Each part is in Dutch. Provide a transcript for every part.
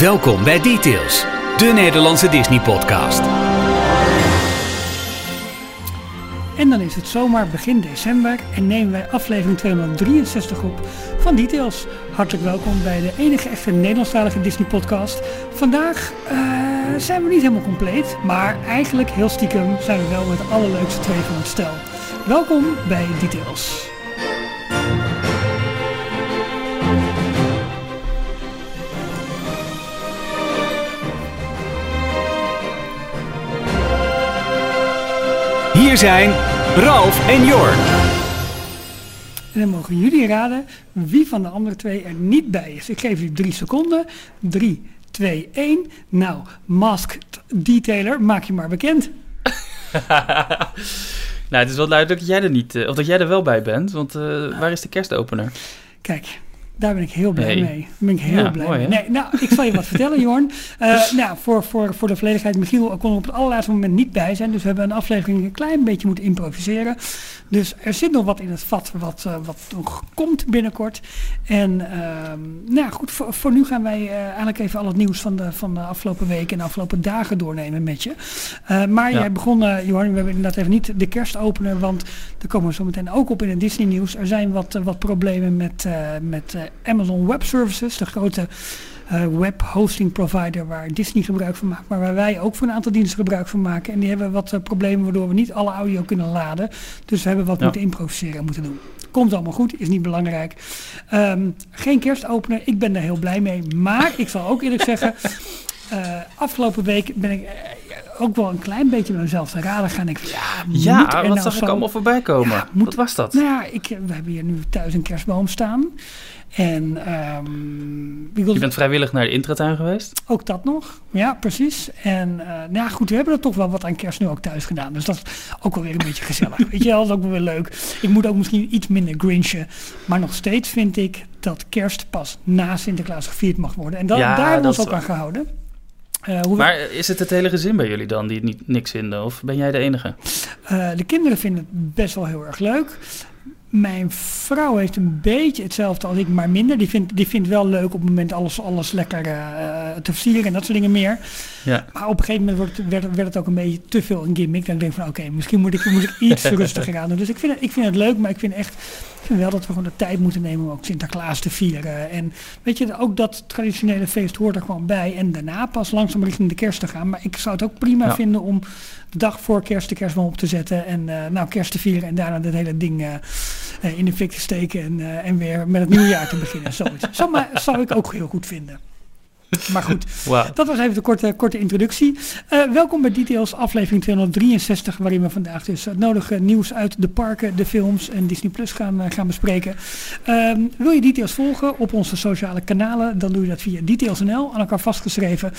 Welkom bij Details, de Nederlandse Disney-podcast. En dan is het zomaar begin december en nemen wij aflevering 263 op van Details. Hartelijk welkom bij de enige echte Nederlandstalige Disney-podcast. Vandaag eh, zijn we niet helemaal compleet, maar eigenlijk heel stiekem zijn we wel met de allerleukste twee van het stel. Welkom bij Details. Hier zijn Ralf en Jorn. En dan mogen jullie raden wie van de andere twee er niet bij is. Ik geef u drie seconden. 3, 2, 1. Nou, Masked Detailer, maak je maar bekend. nou, het is wel duidelijk dat jij er niet, eh, of dat jij er wel bij bent, want eh, waar is de kerstopener? Kijk, daar ben ik heel blij mee. Daar ben ik heel Ja, blij mooi, mee. Nee, nou, ik zal je wat vertellen, Jorn. Eh, nou, voor, voor, voor de volledigheid, Michiel kon er op het allerlaatste moment niet bij zijn. Dus we hebben een aflevering een klein beetje moeten improviseren. Dus er zit nog wat in het vat wat, eh, wat nog komt binnenkort. En ehm, nou goed, voor, voor nu gaan wij eh, eigenlijk even al het nieuws van de, van de afgelopen weken en de afgelopen dagen doornemen met je. Maar Ja. jij begon, Johan, we hebben inderdaad even niet de kerstopener, want daar komen we zo meteen ook op in het Disney nieuws. Er zijn wat, wat problemen met, met Amazon Web Services, de grote eh, web hosting provider waar Disney gebruik van maakt, maar waar wij ook voor een aantal diensten gebruik van maken. En die hebben wat eh, problemen waardoor we niet alle audio kunnen laden. Dus we hebben wat Ja. moeten improviseren en moeten doen. Komt allemaal goed, is niet belangrijk. Ehm, geen kerstopener, ik ben daar heel blij mee. Maar ik zal ook eerlijk zeggen, eh, afgelopen week ben ik eh, ook wel een klein beetje bij mezelf te raden gaan. Ik, ja, moet Ja, er wat nou zag ik zo- allemaal voorbij komen? Ja, moet- Wat was dat? nou ja, ik, we hebben hier nu thuis een kerstboom staan. En ik wil Je bent vrijwillig naar de intratuin geweest? ook dat nog. Ja, precies. En eh, nou ja, goed, we hebben er toch wel wat aan kerst nu ook thuis gedaan. Dus dat is ook wel weer een beetje gezellig. Weet je dat is ook wel weer leuk. Ik moet ook misschien iets minder grinchen. Maar nog steeds vind ik dat kerst pas na Sinterklaas gevierd mag worden. En dat, Ja, daar hebben we ons ook aan gehouden. Eh, hoe Maar is het het hele gezin bij jullie dan die het niet, niks vinden? Of ben jij de enige? Eh, de kinderen vinden het best wel heel erg leuk. Mijn vrouw heeft een beetje hetzelfde als ik, maar minder. Die vindt, die vindt wel leuk op het moment alles, alles lekker eh, te versieren en dat soort dingen meer. Ja. Maar op een gegeven moment wordt, werd, werd het ook een beetje te veel een gimmick. Dan denk ik van oké, misschien moet ik, moet ik iets rustiger aan doen. Dus ik vind, het, ik vind het leuk, maar ik vind echt ik vind wel dat we gewoon de tijd moeten nemen om ook Sinterklaas te vieren. En weet je, ook dat traditionele feest hoort er gewoon bij. En daarna pas langzaam richting de kerst te gaan. Maar ik zou het ook prima Ja. vinden om de dag voor kerst de kerstboom op te zetten. En eh, nou, kerst te vieren en daarna dat hele ding eh, eh, in de fik te steken. En, en weer met het nieuwe jaar te beginnen. Zoiets. Maar, zou ik ook heel goed vinden. Maar goed, dat was even de korte, korte introductie. Eh, welkom bij Details, aflevering 263, waarin we vandaag dus het nodige nieuws uit de parken, de films en Disney Plus gaan, eh, gaan bespreken. Ehm, wil je Details volgen op onze sociale kanalen, dan doe je dat via Details.nl, aan elkaar vastgeschreven.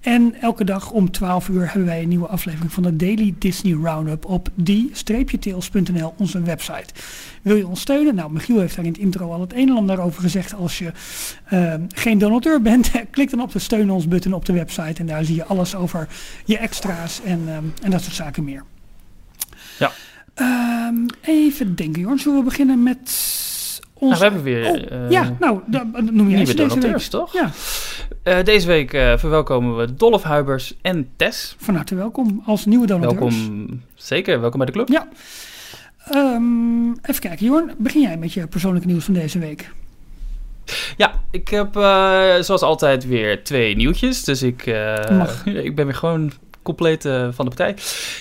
En elke dag om 12 uur hebben wij een nieuwe aflevering van de Daily Disney Roundup op die-tails.nl, onze website. Wil je ons steunen? Nou, Michiel heeft daar in het intro al het een en ander over gezegd. Als je ehm, geen donateur bent, klik dan op de steun ons button op de website. En daar zie je alles over je extra's en, ehm, en dat soort zaken meer. Ja. Ehm, even denken, Jorn. Zullen we beginnen met ons... Nou, we hebben weer Oh, eh, ja, nou, da- noem jij nieuwe deze donateurs, week. toch? Ja, Eh, deze week eh, verwelkomen we Dolph Huibers en Tess. van harte welkom als nieuwe donateurs. Welkom, zeker, welkom bij de club. Ja. Ehm, even kijken, Jorn. Begin jij met je persoonlijke nieuws van deze week? Ja, ik heb eh, zoals altijd weer twee nieuwtjes. Dus ik, eh, ik ben weer gewoon compleet eh, van de partij.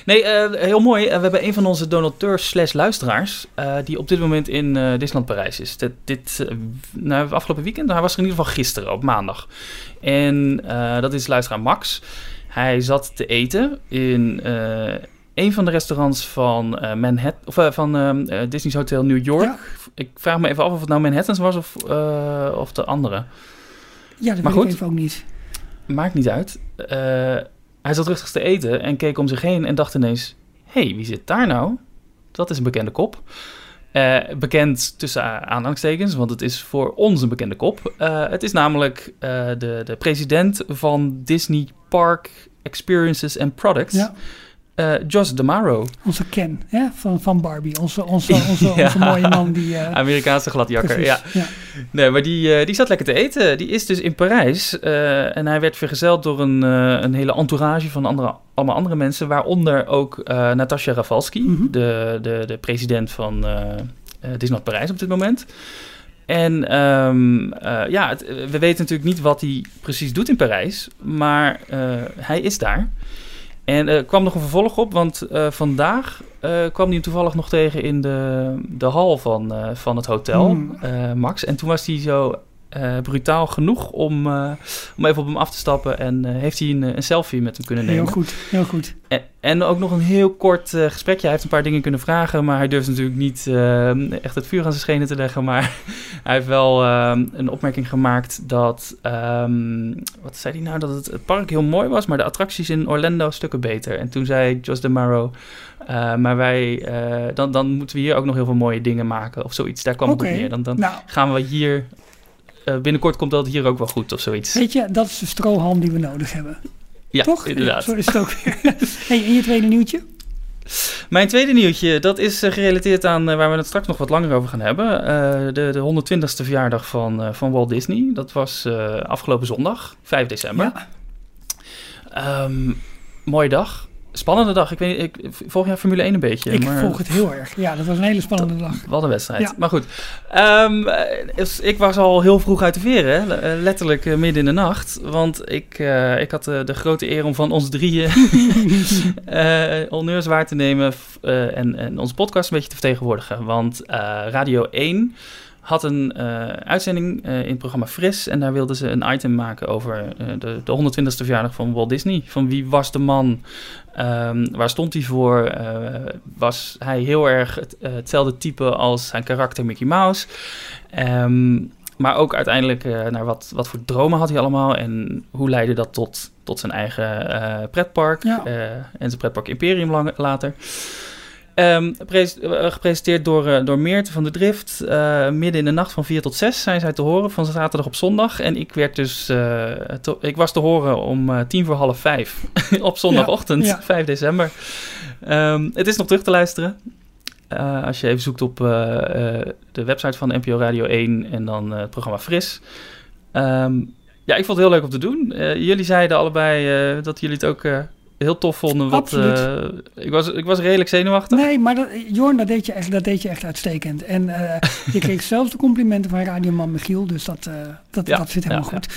Nee, heel mooi. We hebben een van onze donateurs slash luisteraars... die op dit moment in Disneyland Parijs is. Dit, dit nou, afgelopen weekend. Hij was er in ieder geval gisteren, op maandag. En dat is luisteraar Max. Hij zat te eten in... eh, een van de restaurants van uh, Manhattan, of uh, van uh, Disney's Hotel New York. Ja. Ik vraag me even af of het nou Manhattan's was of, of de andere. Ja, dat Maar weet goed. ik even ook niet. Maakt niet uit. Hij zat rustig te eten en keek om zich heen en dacht ineens... Hé, hey, wie zit daar nou? Dat is een bekende kop. Bekend tussen aanhalingstekens, want het is voor ons een bekende kop. Het is namelijk de, de president van Disney Park Experiences and Products. Ja. Uh, Joss DeMaro. Onze Ken hè? Van, van Barbie. Onze, onze, onze, onze mooie man. die uh, Amerikaanse gladjakker, ja. ja. Nee, maar die, uh, die zat lekker te eten. Die is dus in Parijs. en hij werd vergezeld door een, een hele entourage van andere, allemaal andere mensen. Waaronder ook Natasja Rafalski, mm -hmm. de, de, de president van Disneyland Parijs op dit moment. En um, ja, het, we weten natuurlijk niet wat hij precies doet in Parijs. Maar hij is daar. En er kwam nog een vervolg op, want uh, vandaag uh, kwam hij toevallig nog tegen in de, de hal van, van het hotel, mm. Max. En toen was hij zo uh, brutaal genoeg om, uh, om even op hem af te stappen. En uh, heeft hij een, een, selfie met hem kunnen nemen. Heel goed, heel goed. En, en ook nog een heel kort gesprekje. Hij heeft een paar dingen kunnen vragen, maar hij durft natuurlijk niet echt het vuur aan zijn schenen te leggen. Maar hij heeft wel een opmerking gemaakt dat, um, wat zei hij nou, dat het, het, park heel mooi was, maar de attracties in Orlando stukken beter. En toen zei Jos DeMaro, maar wij, dan, dan moeten we hier ook nog heel veel mooie dingen maken of zoiets. Daar kwam okay. het op neer. Dan, dan nou. gaan we hier uh, binnenkort komt dat hier ook wel goed of zoiets. Weet je, dat is de strohalm die we nodig hebben. Ja, Toch? inderdaad. zo is het ook hey, en je tweede nieuwtje? Mijn tweede nieuwtje, dat is uh, gerelateerd aan uh, waar we het straks nog wat langer over gaan hebben. de, de 120ste verjaardag van, van Walt Disney. Dat was afgelopen zondag, 5 december. Ja. Um, mooie dag. Spannende dag. Ik weet ik volg jij Formule 1 een beetje. Ik volg het heel erg. Ja, dat was een hele spannende dag. Wat een wedstrijd. Ja. Maar goed. Um, ik was al heel vroeg uit de veren. Eh, letterlijk uh, midden in de nacht. Want ik, uh, ik had de grote eer om van ons drieën honneurs waar te nemen. en, en onze podcast een beetje te vertegenwoordigen. Want Radio 1 had een uh, uitzending uh, in het programma Fris. En daar wilden ze een item maken over uh, de, de 120ste verjaardag van Walt Disney. Van wie was de man? Um, waar stond hij voor? was hij heel erg het, hetzelfde type als zijn karakter Mickey Mouse? Um, maar ook uiteindelijk naar wat, wat voor dromen had hij allemaal. En hoe leidde dat tot, tot zijn eigen pretpark. Ja. en zijn pretpark Imperium lang, later. Um, gepresenteerd door, uh, door Meerte van de Drift. Uh, midden in de nacht van 4 tot 6 zijn zij te horen, van zaterdag op zondag. En ik, werd dus, uh, te, ik was te horen om tien voor half vijf op zondagochtend, ja, ja. 5 december. Um, het is nog terug te luisteren. als je even zoekt op de website van NPO Radio 1 en dan het programma Fris. Um, ja, ik vond het heel leuk om te doen. jullie zeiden allebei dat jullie het ook heel tof vonden. Wat, uh, ik, was, ik was redelijk zenuwachtig. Nee, maar dat, Jorn, dat deed je echt, dat deed je echt uitstekend. En uh, je kreeg zelfs de complimenten van radioman Michiel. Dus dat, uh, dat, ja, dat zit helemaal ja, goed.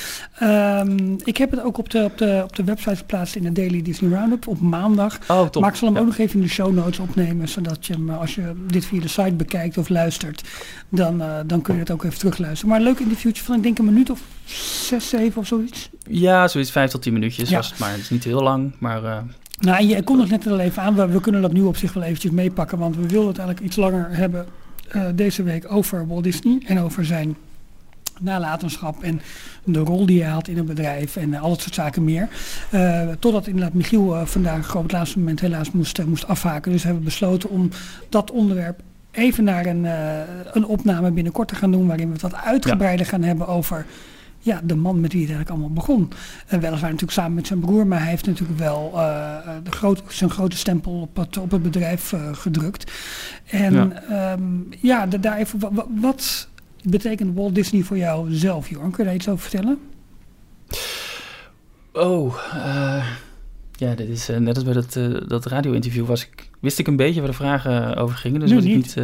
Ja. Um, ik heb het ook op de, op de, op de website geplaatst in de Daily Disney Roundup op maandag. Oh, top. Maar ik zal hem ook nog even in de show notes opnemen. Zodat je hem, als je dit via de site bekijkt of luistert, dan, dan kun je het ook even terugluisteren. Maar een leuk interviewtje van ik denk een minuut of zes, zeven of zoiets. Ja, zoiets vijf tot tien minuutjes was het maar. Het is niet heel lang, maar... Nou, je komt nog net al even aan. We, we, kunnen dat nu op zich wel eventjes meepakken. Want we wilden het eigenlijk iets langer hebben uh, deze week over Walt Disney. En over zijn nalatenschap en de rol die hij had in het bedrijf en uh, al dat soort zaken meer. Uh, totdat inderdaad Michiel uh, vandaag op het laatste moment helaas moest, moest afhaken. Dus hebben we besloten om dat onderwerp even naar een, een opname binnenkort te gaan doen... waarin we het wat uitgebreider ja. gaan hebben over ja, de man met wie het eigenlijk allemaal begon. En weliswaar natuurlijk samen met zijn broer, maar hij heeft natuurlijk wel uh, de groot, zijn grote stempel op het, op het bedrijf uh, gedrukt. En ja, um, ja de, daar even, wat, wat, betekent Walt Disney voor jou zelf, Jorn? Kun je daar iets over vertellen? Oh, uh, ja, dit is net als bij dat, dat radio-interview was ik, wist ik een beetje waar de vragen over gingen. Dus nu niet. niet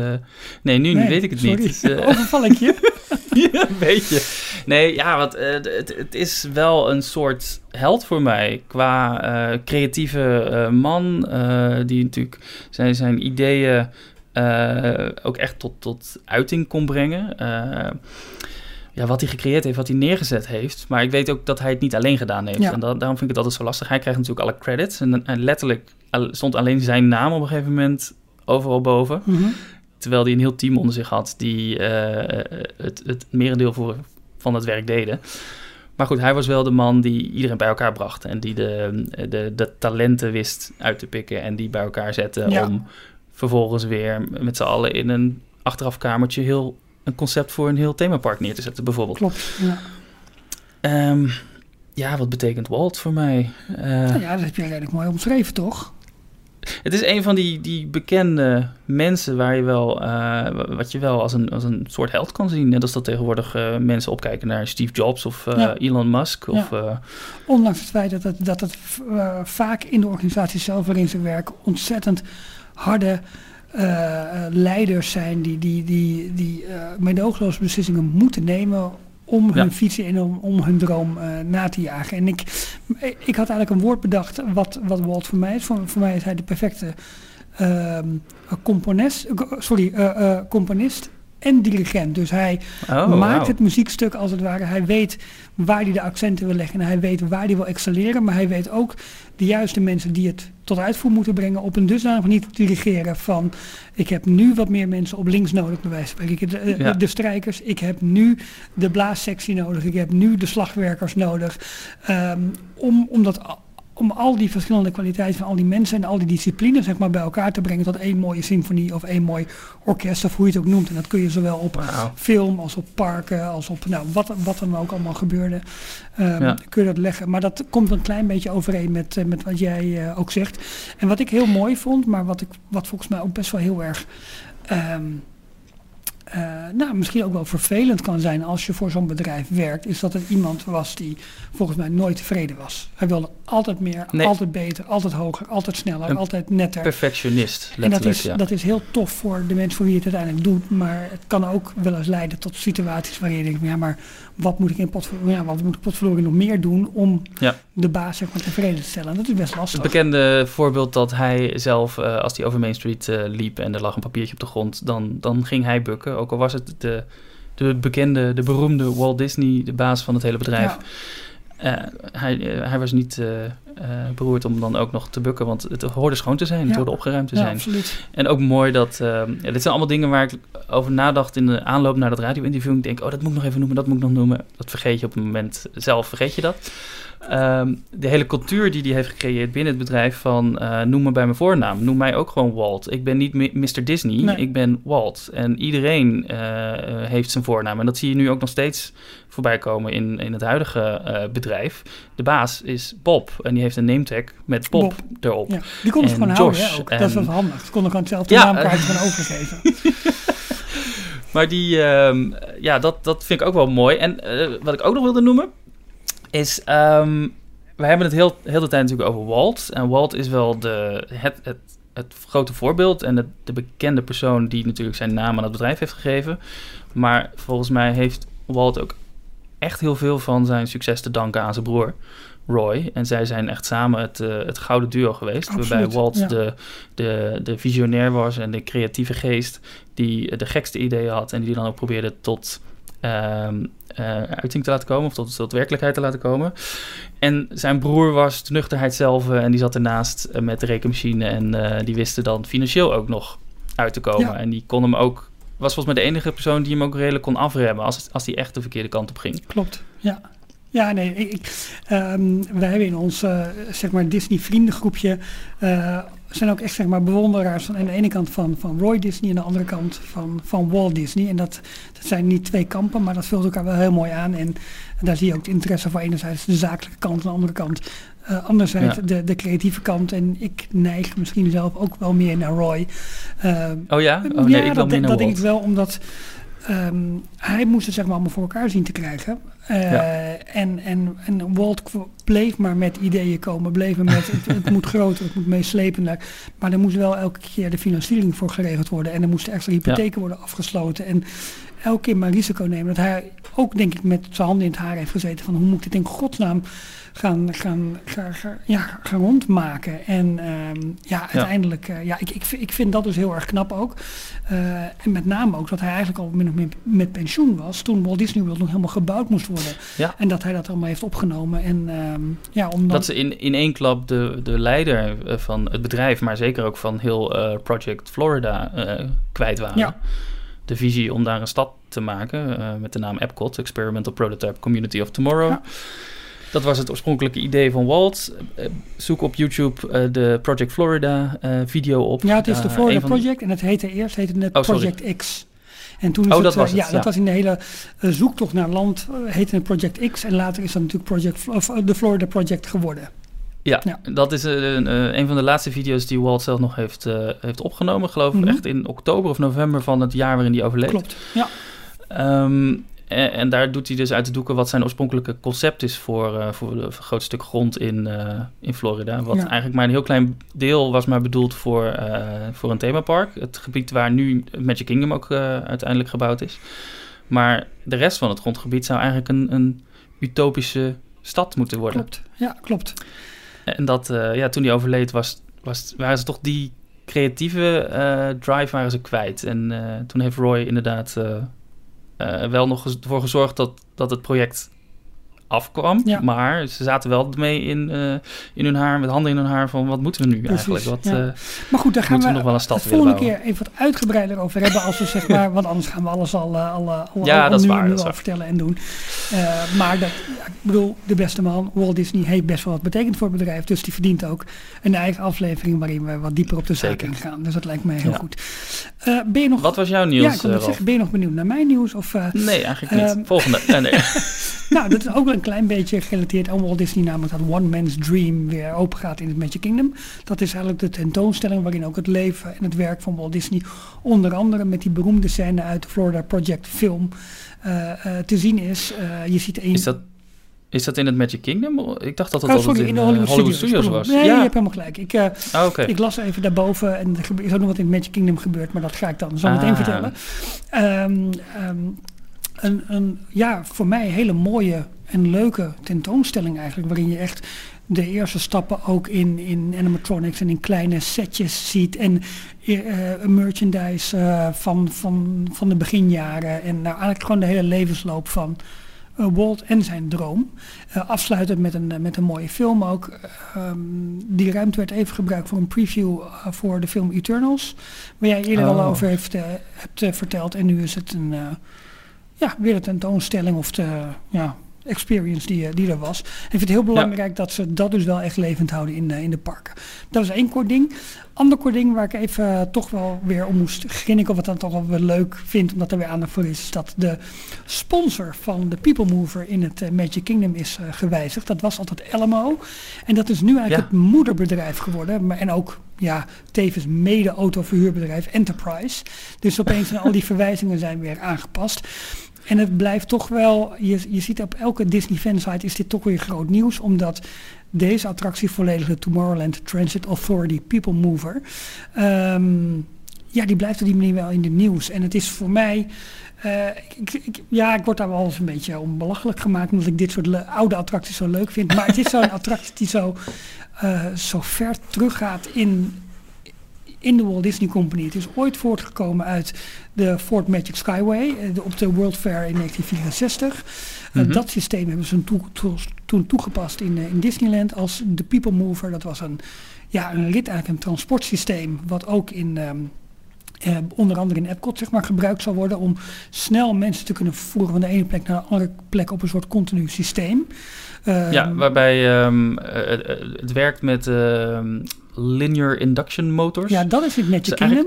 nee, nu nee, weet ik het sorry. niet. Dus, Overval ik je? ja, een beetje. Nee, ja, want uh, het, het, is wel een soort held voor mij. Qua uh, creatieve uh, man, die natuurlijk zijn, zijn ideeën ook echt tot, tot uiting kon brengen. ja, wat hij gecreëerd heeft, wat hij neergezet heeft. Maar ik weet ook dat hij het niet alleen gedaan heeft. Ja. En dat, daarom vind ik het altijd zo lastig. Hij krijgt natuurlijk alle credits. En, en letterlijk stond alleen zijn naam op een gegeven moment overal boven. Mm -hmm. Terwijl hij een heel team onder zich had die uh, het, het merendeel voor, van het werk deden. Maar goed, hij was wel de man die iedereen bij elkaar bracht. En die de, de, de talenten wist uit te pikken en die bij elkaar zette. Ja. Om vervolgens weer met z'n allen in een achterafkamertje heel een concept voor een heel themapark neer te zetten, bijvoorbeeld. Klopt, ja. Um, ja, wat betekent Walt voor mij? Uh, nou ja, dat heb je redelijk mooi omschreven, toch? Het is een van die, die bekende mensen waar je wel, uh, wat je wel als een, als een soort held kan zien. Net als dat tegenwoordig uh, mensen opkijken naar Steve Jobs of uh, ja. Elon Musk. Of, ja. Ondanks het feit dat het, dat het vaak in de organisatie zelf waarin ze werken ontzettend harde leiders zijn die, die, die, die beslissingen moeten nemen om hun ja. fietsen en om, om hun droom uh, na te jagen. En ik, ik had eigenlijk een woord bedacht wat, wat Walt voor mij is. Voor, voor mij is hij de perfecte uh, componist, sorry, uh, componist en dirigent. Dus hij oh, maakt wow. het muziekstuk als het ware. Hij weet waar hij de accenten wil leggen en hij weet waar hij wil excelleren. Maar hij weet ook de juiste mensen die het tot uitvoer moeten brengen op een dusdanig niet te dirigeren van ik heb nu wat meer mensen op links nodig bij wijze van spreken. De, ja. de strijkers, ik heb nu de blaassectie nodig, ik heb nu de slagwerkers nodig. Um, om, om dat om al die verschillende kwaliteiten van al die mensen en al die disciplines zeg maar, bij elkaar te brengen tot één mooie symfonie of één mooi orkest of hoe je het ook noemt. En dat kun je zowel op wow. film als op parken als op nou, wat, wat er ook allemaal gebeurde, um, ja. kun je dat leggen. Maar dat komt een klein beetje overeen met, uh, met wat jij uh, ook zegt. En wat ik heel mooi vond, maar wat, ik, wat volgens mij ook best wel heel erg... Um, uh, nou, misschien ook wel vervelend kan zijn als je voor zo'n bedrijf werkt, is dat er iemand was die volgens mij nooit tevreden was. Hij wilde altijd meer, nee. altijd beter, altijd hoger, altijd sneller, Een altijd netter. Perfectionist, En dat is, ja. dat is heel tof voor de mensen voor wie je het uiteindelijk doet, maar het kan ook wel eens leiden tot situaties waarin je denkt, ja, maar wat moet ik in potverloren, ja, wat moet ik nog meer doen om ja. de baas zeg maar, tevreden te stellen? Dat is best lastig. Het bekende voorbeeld dat hij zelf, uh, als hij over Main Street uh, liep en er lag een papiertje op de grond, dan, dan ging hij bukken. Ook al was het de, de bekende, de beroemde Walt Disney, de baas van het hele bedrijf. Ja. Uh, hij, hij was niet beroerd om dan ook nog te bukken, want het hoorde schoon te zijn, het Ja. hoorde opgeruimd te Ja, zijn. absoluut. En ook mooi dat, ja, dit zijn allemaal dingen waar ik over nadacht in de aanloop naar dat radio-interview. Ik denk, oh, dat moet ik nog even noemen, dat moet ik nog noemen. Dat vergeet je op het moment zelf, vergeet je dat. Um, de hele cultuur die hij heeft gecreëerd binnen het bedrijf van uh, noem me bij mijn voornaam, noem mij ook gewoon Walt. Ik ben niet Mr. Disney, Nee. ik ben Walt. En iedereen uh, heeft zijn voornaam. En dat zie je nu ook nog steeds voorbij komen in, in het huidige uh, bedrijf. De baas is Bob en die heeft een nametag met Bob, Bob. erop. Ja. Die kon het gewoon Josh houden, hè, ook. en- Dat is wel handig. Ze konden gewoon zelf de Ja, naamkaartje gewoon overgeven. Maar die, ehm, ja, dat, dat vind ik ook wel mooi. En eh, wat ik ook nog wilde noemen, is... ehm, we hebben het heel, heel de tijd natuurlijk over Walt. En Walt is wel de, het, het, het grote voorbeeld en de, de bekende persoon die natuurlijk zijn naam aan het bedrijf heeft gegeven. Maar volgens mij heeft Walt ook echt heel veel van zijn succes te danken aan zijn broer. Roy. En zij zijn echt samen het, uh, het gouden duo geweest. Absoluut, waarbij Walt ja. de, de, de visionair was en de creatieve geest die de gekste ideeën had en die dan ook probeerde tot um, uh, uiting te laten komen of tot, tot werkelijkheid te laten komen. En zijn broer was de nuchterheid zelf uh, en die zat ernaast uh, met de rekenmachine en die wisten dan financieel ook nog uit te komen. Ja. En die kon hem ook, was volgens mij de enige persoon die hem ook redelijk kon afremmen als, als hij echt de verkeerde kant op ging. Klopt, ja. Ja, nee, ik, um, wij hebben in ons uh, zeg maar Disney vriendengroepje uh, zijn ook echt zeg maar bewonderaars van aan de ene kant van, van Roy Disney en aan de andere kant van, van Walt Disney. En dat, dat zijn niet twee kampen, maar dat vult elkaar wel heel mooi aan. En daar zie je ook het interesse voor enerzijds de zakelijke kant en aan de andere kant uh, anderzijds ja. de, de creatieve kant. En ik neig misschien zelf ook wel meer naar Roy. oh ja? Oh, nee, ja, ik dat, wel meer naar dat denk ik wel, omdat um, hij moest het zeg maar allemaal voor elkaar zien te krijgen. Uh, ja. en, en, en Walt bleef maar met ideeën komen, bleef maar met het, het moet groter, het moet meeslepender. Maar er moest wel elke keer de financiering voor geregeld worden en er moesten extra hypotheken ja. worden afgesloten. En elke keer maar risico nemen. Dat hij ook denk ik met zijn handen in het haar heeft gezeten van hoe moet ik dit in godsnaam gaan, gaan, gaan, gaan, ja, gaan rondmaken. En um, ja, uiteindelijk, ja, uh, ja ik, ik, ik vind dat dus heel erg knap ook. Uh, en met name ook dat hij eigenlijk al min of meer met pensioen was toen Walt Disney World nog helemaal gebouwd moest worden. Ja. En dat hij dat allemaal heeft opgenomen. En, um, ja, omdat... Dat ze in, in één klap de, de leider eh, van het bedrijf, maar zeker ook van heel uh, Project Florida kwijt waren. Ja. De visie om daar een stad te maken uh, met de naam Epcot, Experimental Prototype Community of Tomorrow. Ja. Dat was het oorspronkelijke idee van Walt. Uh, zoek op YouTube uh, de Project Florida video op. Ja, het is de Florida Project en het heette eerst heette het oh, Project sorry. X. En toen is oh, het, dat was het, ja, ja, dat was in de hele zoektocht naar land, heette het Project X. En later is dat natuurlijk Project, of, de Florida Project geworden. Ja, Ja. dat is een, een, een van de laatste video's die Walt zelf nog heeft, eh, heeft opgenomen. Geloof ik Mhm. echt in oktober of november van het jaar waarin hij overleed. Klopt. Ja, Ehm, en, en daar doet hij dus uit de doeken wat zijn oorspronkelijke concept is voor, eh, voor een groot stuk grond in, eh, in Florida. Wat Ja. eigenlijk maar een heel klein deel was maar bedoeld voor, eh, voor een themapark. Het gebied waar nu Magic Kingdom ook eh, uiteindelijk gebouwd is. Maar de rest van het grondgebied zou eigenlijk een, een utopische stad moeten worden. klopt. Ja, klopt. En dat, eh, ja, toen hij overleed, was, was, waren ze toch die creatieve eh, drive waren ze kwijt. En eh, toen heeft Roy inderdaad wel nog ervoor gezorgd dat, dat het project afkwam. Ja. Maar ze zaten wel mee in, eh, in hun haar, met handen in hun haar van wat moeten we nu Precies, eigenlijk? Wat, ja. eh, Maar goed, daar gaan we we nog wel een stad willen volgende keer even wat uitgebreider over hebben. Als we zeg maar, want anders gaan we alles al, eh, al, al, Ja, nu, waar, al vertellen en doen. Maar dat, ja, ik bedoel, de beste man, Walt Disney, heeft best wel wat betekend voor het bedrijf. Dus die verdient ook een eigen aflevering waarin we wat dieper op de zaak ingaan. Dus dat lijkt mij heel goed. Ben je nog... wat was jouw nieuws, ja, ik zeggen, ben je nog benieuwd naar mijn nieuws? Of, Nee, eigenlijk niet. Volgende. Nee. nou, dat is ook wel een klein beetje gerelateerd aan Walt Disney, namelijk dat One Man's Dream weer open gaat in het Magic Kingdom. Dat is eigenlijk de tentoonstelling waarin ook het leven en het werk van Walt Disney, onder andere met die beroemde scène uit de Florida Project film, eh, eh, te zien is. Eh, je ziet een... Is dat, is dat in het Magic Kingdom? Ik dacht dat dat Oh, sorry, in, in de Hollywood, Hollywood Studios. Studios was. Nee, je ja, hebt helemaal gelijk. Ik, Ah, ik las even daarboven en er is ook nog wat in het Magic Kingdom gebeurd, maar dat ga ik dan zo meteen Ah. vertellen. Ehm, een, een, ja, voor mij hele mooie en leuke tentoonstelling eigenlijk, waarin je echt de eerste stappen ook in, in animatronics en in kleine setjes ziet en eh, merchandise eh, van, van, van de beginjaren en nou, eigenlijk gewoon de hele levensloop van Walt en zijn droom. Afsluitend met een, met een mooie film ook. Ehm, die ruimte werd even gebruikt voor een preview voor de film Eternals. Waar jij eerder al Oh. over heeft, hebt verteld. En nu is het een, ja, weer een tentoonstelling of de ja, experience die, eh, die er was. Ik vind het heel belangrijk dat ze dat dus wel echt levend houden in, in de parken. Dat is één kort ding. Ander kort ding waar ik even eh, toch wel weer om moest grinniken, of wat dan toch wel weer leuk vind, omdat er weer aandacht voor is, is dat de sponsor van de People Mover in het eh, Magic Kingdom is gewijzigd. Dat was altijd Elmo. En dat is nu eigenlijk Ja. het moederbedrijf geworden. Maar, en ook ja, tevens mede-autoverhuurbedrijf Enterprise. Dus opeens zijn al die verwijzingen zijn weer aangepast. En het blijft toch wel, je, je ziet op elke Disney fansite is dit toch weer groot nieuws, omdat deze attractie volledig de Tomorrowland Transit Authority People Mover, ehm, ja, die blijft op die manier wel in de nieuws. En het is voor mij, eh, ik, ik- ja, ik word daar wel eens een beetje om belachelijk gemaakt, omdat ik dit soort oude attracties zo leuk vind. Maar het is zo'n attractie die zo, eh, zo ver teruggaat in, in de Walt Disney Company. Het is ooit voortgekomen uit de Fort Magic Skyway eh, de- op de World Fair in 1964. Eh, Mhm. dat systeem hebben ze toe- toe- toen toegepast in, eh, in Disneyland als de People Mover. Dat was een, ja, een rit, eigenlijk een transportsysteem, wat ook in... ehm, eh, onder andere in Epcot zeg maar, gebruikt zal worden om snel mensen te kunnen vervoeren van de ene plek naar de andere plek op een soort continu systeem. Ehm, Ja, waarbij ehm, eh, eh, het werkt met ehm, linear induction motors. ja, dat is in Magic Dus Kingdom.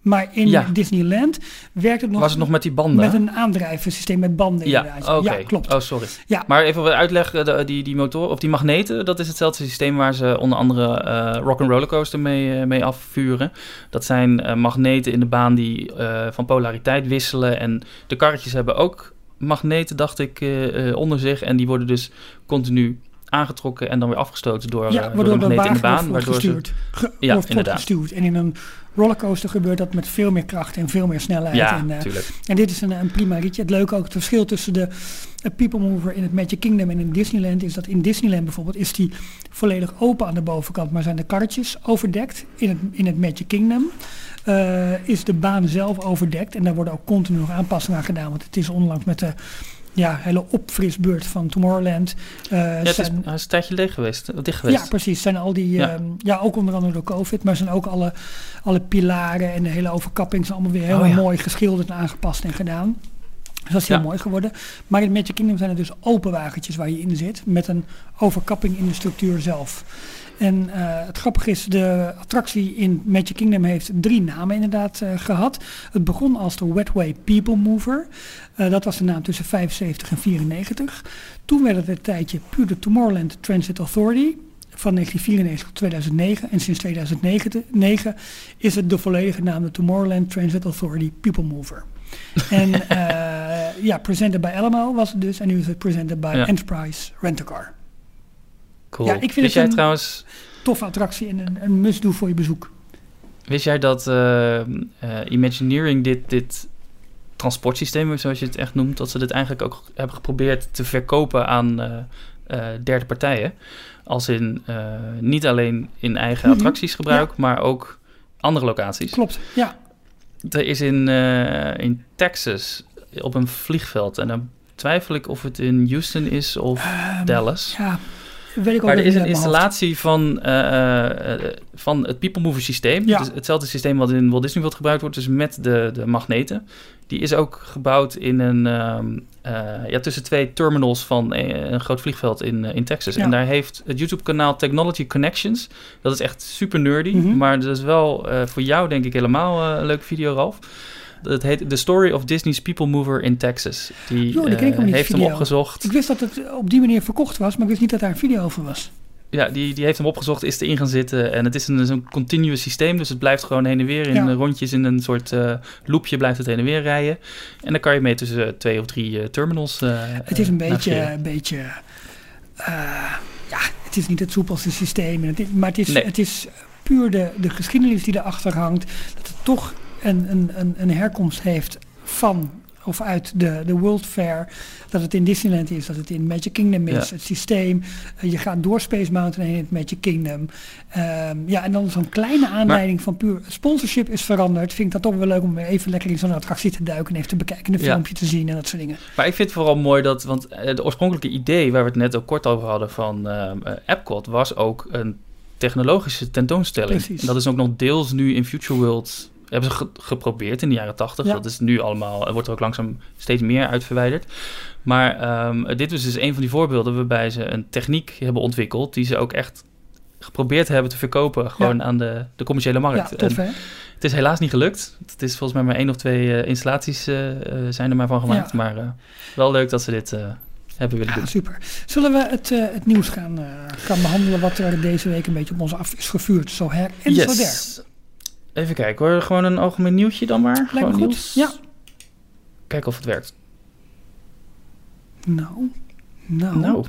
Maar in Ja. Disneyland werkt het nog, Was het nog met die banden? met een aandrijvensysteem met banden ja, inderdaad. Ja, klopt. Oh, sorry. Ja. Maar even wat uitleg, eh, de- die, die motor, of die magneten, dat is hetzelfde systeem waar ze onder andere eh Rock and Rollercoaster mee, mee afvuren. Dat zijn magneten in de baan die van polariteit wisselen. En de karretjes hebben ook magneten, dacht ik, eh, eh, onder zich. En die worden dus continu aangetrokken en dan weer afgestoten door, Ja, eh, door de magneten in de baan. wordt Waardoor ze, gestuurd. Ge- Ja, wordt inderdaad. gestuurd. En in een rollercoaster gebeurt dat met veel meer kracht en veel meer snelheid. ja, en, natuurlijk. En dit is een, een prima ritje. Het leuke ook, het verschil tussen de People Mover in het Magic Kingdom en in Disneyland is dat in Disneyland bijvoorbeeld is die volledig open aan de bovenkant, maar zijn de karretjes overdekt. In het, in het Magic Kingdom eh, is de baan zelf overdekt en daar worden ook continu nog aanpassingen aan gedaan, want het is onlangs met de ja, hele opfrisbeurt van Tomorrowland. eh, Ja, het is, zijn- hij is een tijdje leeg geweest, eh, dicht geweest. ja, precies. Zijn al die, Ja. ja. ja, ook onder andere door COVID, maar zijn ook alle, alle pilaren en de hele overkapping zijn allemaal weer heel Oh, mooi geschilderd en aangepast en gedaan. Dus dat is heel mooi geworden. Maar in Magic Kingdom zijn er dus open wagentjes waar je in zit, met een overkapping in de structuur zelf. En eh, het grappige is, de attractie in Magic Kingdom heeft drie namen inderdaad eh, gehad. Het begon als de Wetway People Mover. Eh, dat was de naam tussen 75 en 94. Toen werd het een tijdje puur de Tomorrowland Transit Authority. van 1994 tot 2009. En sinds 2009 is het de volledige naam de Tomorrowland Transit Authority People Mover. en ja, presented bij Elmo was het dus. En nu is het presented bij Enterprise Rent-A-Car. Cool. Ja, ik vind Wist het een trouwens... toffe attractie en een, een must-do voor je bezoek. Wist jij dat uh, Imagineering dit, dit transportsysteem, zoals je het echt noemt, dat ze dit eigenlijk ook hebben geprobeerd te verkopen aan uh, derde partijen? Als in niet alleen in eigen mhm. attracties gebruik, maar ook andere locaties. Klopt, ja. Er is in, in Texas op een vliegveld, en dan twijfel ik of het in Houston is of um, Dallas. Ja, Weet ik maar er is een installatie van, uh, van het People Mover systeem. Ja. Dus hetzelfde systeem wat in Walt Disney World gebruikt wordt, dus met de, de magneten. Die is ook gebouwd in een, uh, ja, tussen twee terminals van een, groot vliegveld in, in Texas. En daar heeft het YouTube-kanaal Technology Connections. Dat is echt super nerdy, mm -hmm. maar dat is wel voor jou denk ik helemaal een leuke video, Ralf. Het heet The Story of Disney's People Mover in Texas. Die, jo, die uh, heeft hem opgezocht. Ik wist dat het op die manier verkocht was, maar ik wist niet dat daar een video over was. Ja, die, die heeft hem opgezocht, is erin gaan zitten. En het is een zo'n continue systeem, dus het blijft gewoon heen en weer in ja. rondjes in een soort uh, loopje blijft het heen en weer rijden. En dan kan je mee tussen twee of drie terminals. Het is een beetje, een beetje, ja, het is niet het soepelste systeem, maar het is, nee. het is puur de, de geschiedenis die erachter hangt. Dat het toch een, een, een, een herkomst heeft van of uit de, de World Fair, dat het in Disneyland is, dat het in Magic Kingdom is, het systeem. Uh, je gaat door Space Mountain heen in het Magic Kingdom. Um, ja, en dan zo'n kleine aanleiding van puur sponsorship is veranderd. Vind ik dat toch wel leuk om even lekker in zo'n attractie te duiken en even te bekijken, een ja. filmpje te zien en dat soort dingen. Maar ik vind het vooral mooi dat, want het oorspronkelijke idee waar we het net ook kort over hadden van uh, Epcot was ook een technologische tentoonstelling. Precies. En dat is ook nog deels nu in Future World hebben ze geprobeerd in de jaren tachtig. Dat is nu allemaal, wordt er ook langzaam steeds meer uit verwijderd. Maar um, dit was dus een van die voorbeelden waarbij ze een techniek hebben ontwikkeld die ze ook echt geprobeerd hebben te verkopen, gewoon aan de, de commerciële markt. Ja, tof, hè? Het is helaas niet gelukt. Het is volgens mij maar één of twee uh, installaties uh, zijn er maar van gemaakt. Maar uh, wel leuk dat ze dit hebben willen ja, doen. Super. Zullen we het, het nieuws gaan, gaan behandelen wat er deze week een beetje op ons af is gevuurd? Zo her en yes. zo der. Even kijken hoor, gewoon een algemeen nieuwtje dan maar. Lijkt gewoon goed. Nieuws. Ja. Kijken of het werkt. Nou, nou. Nou.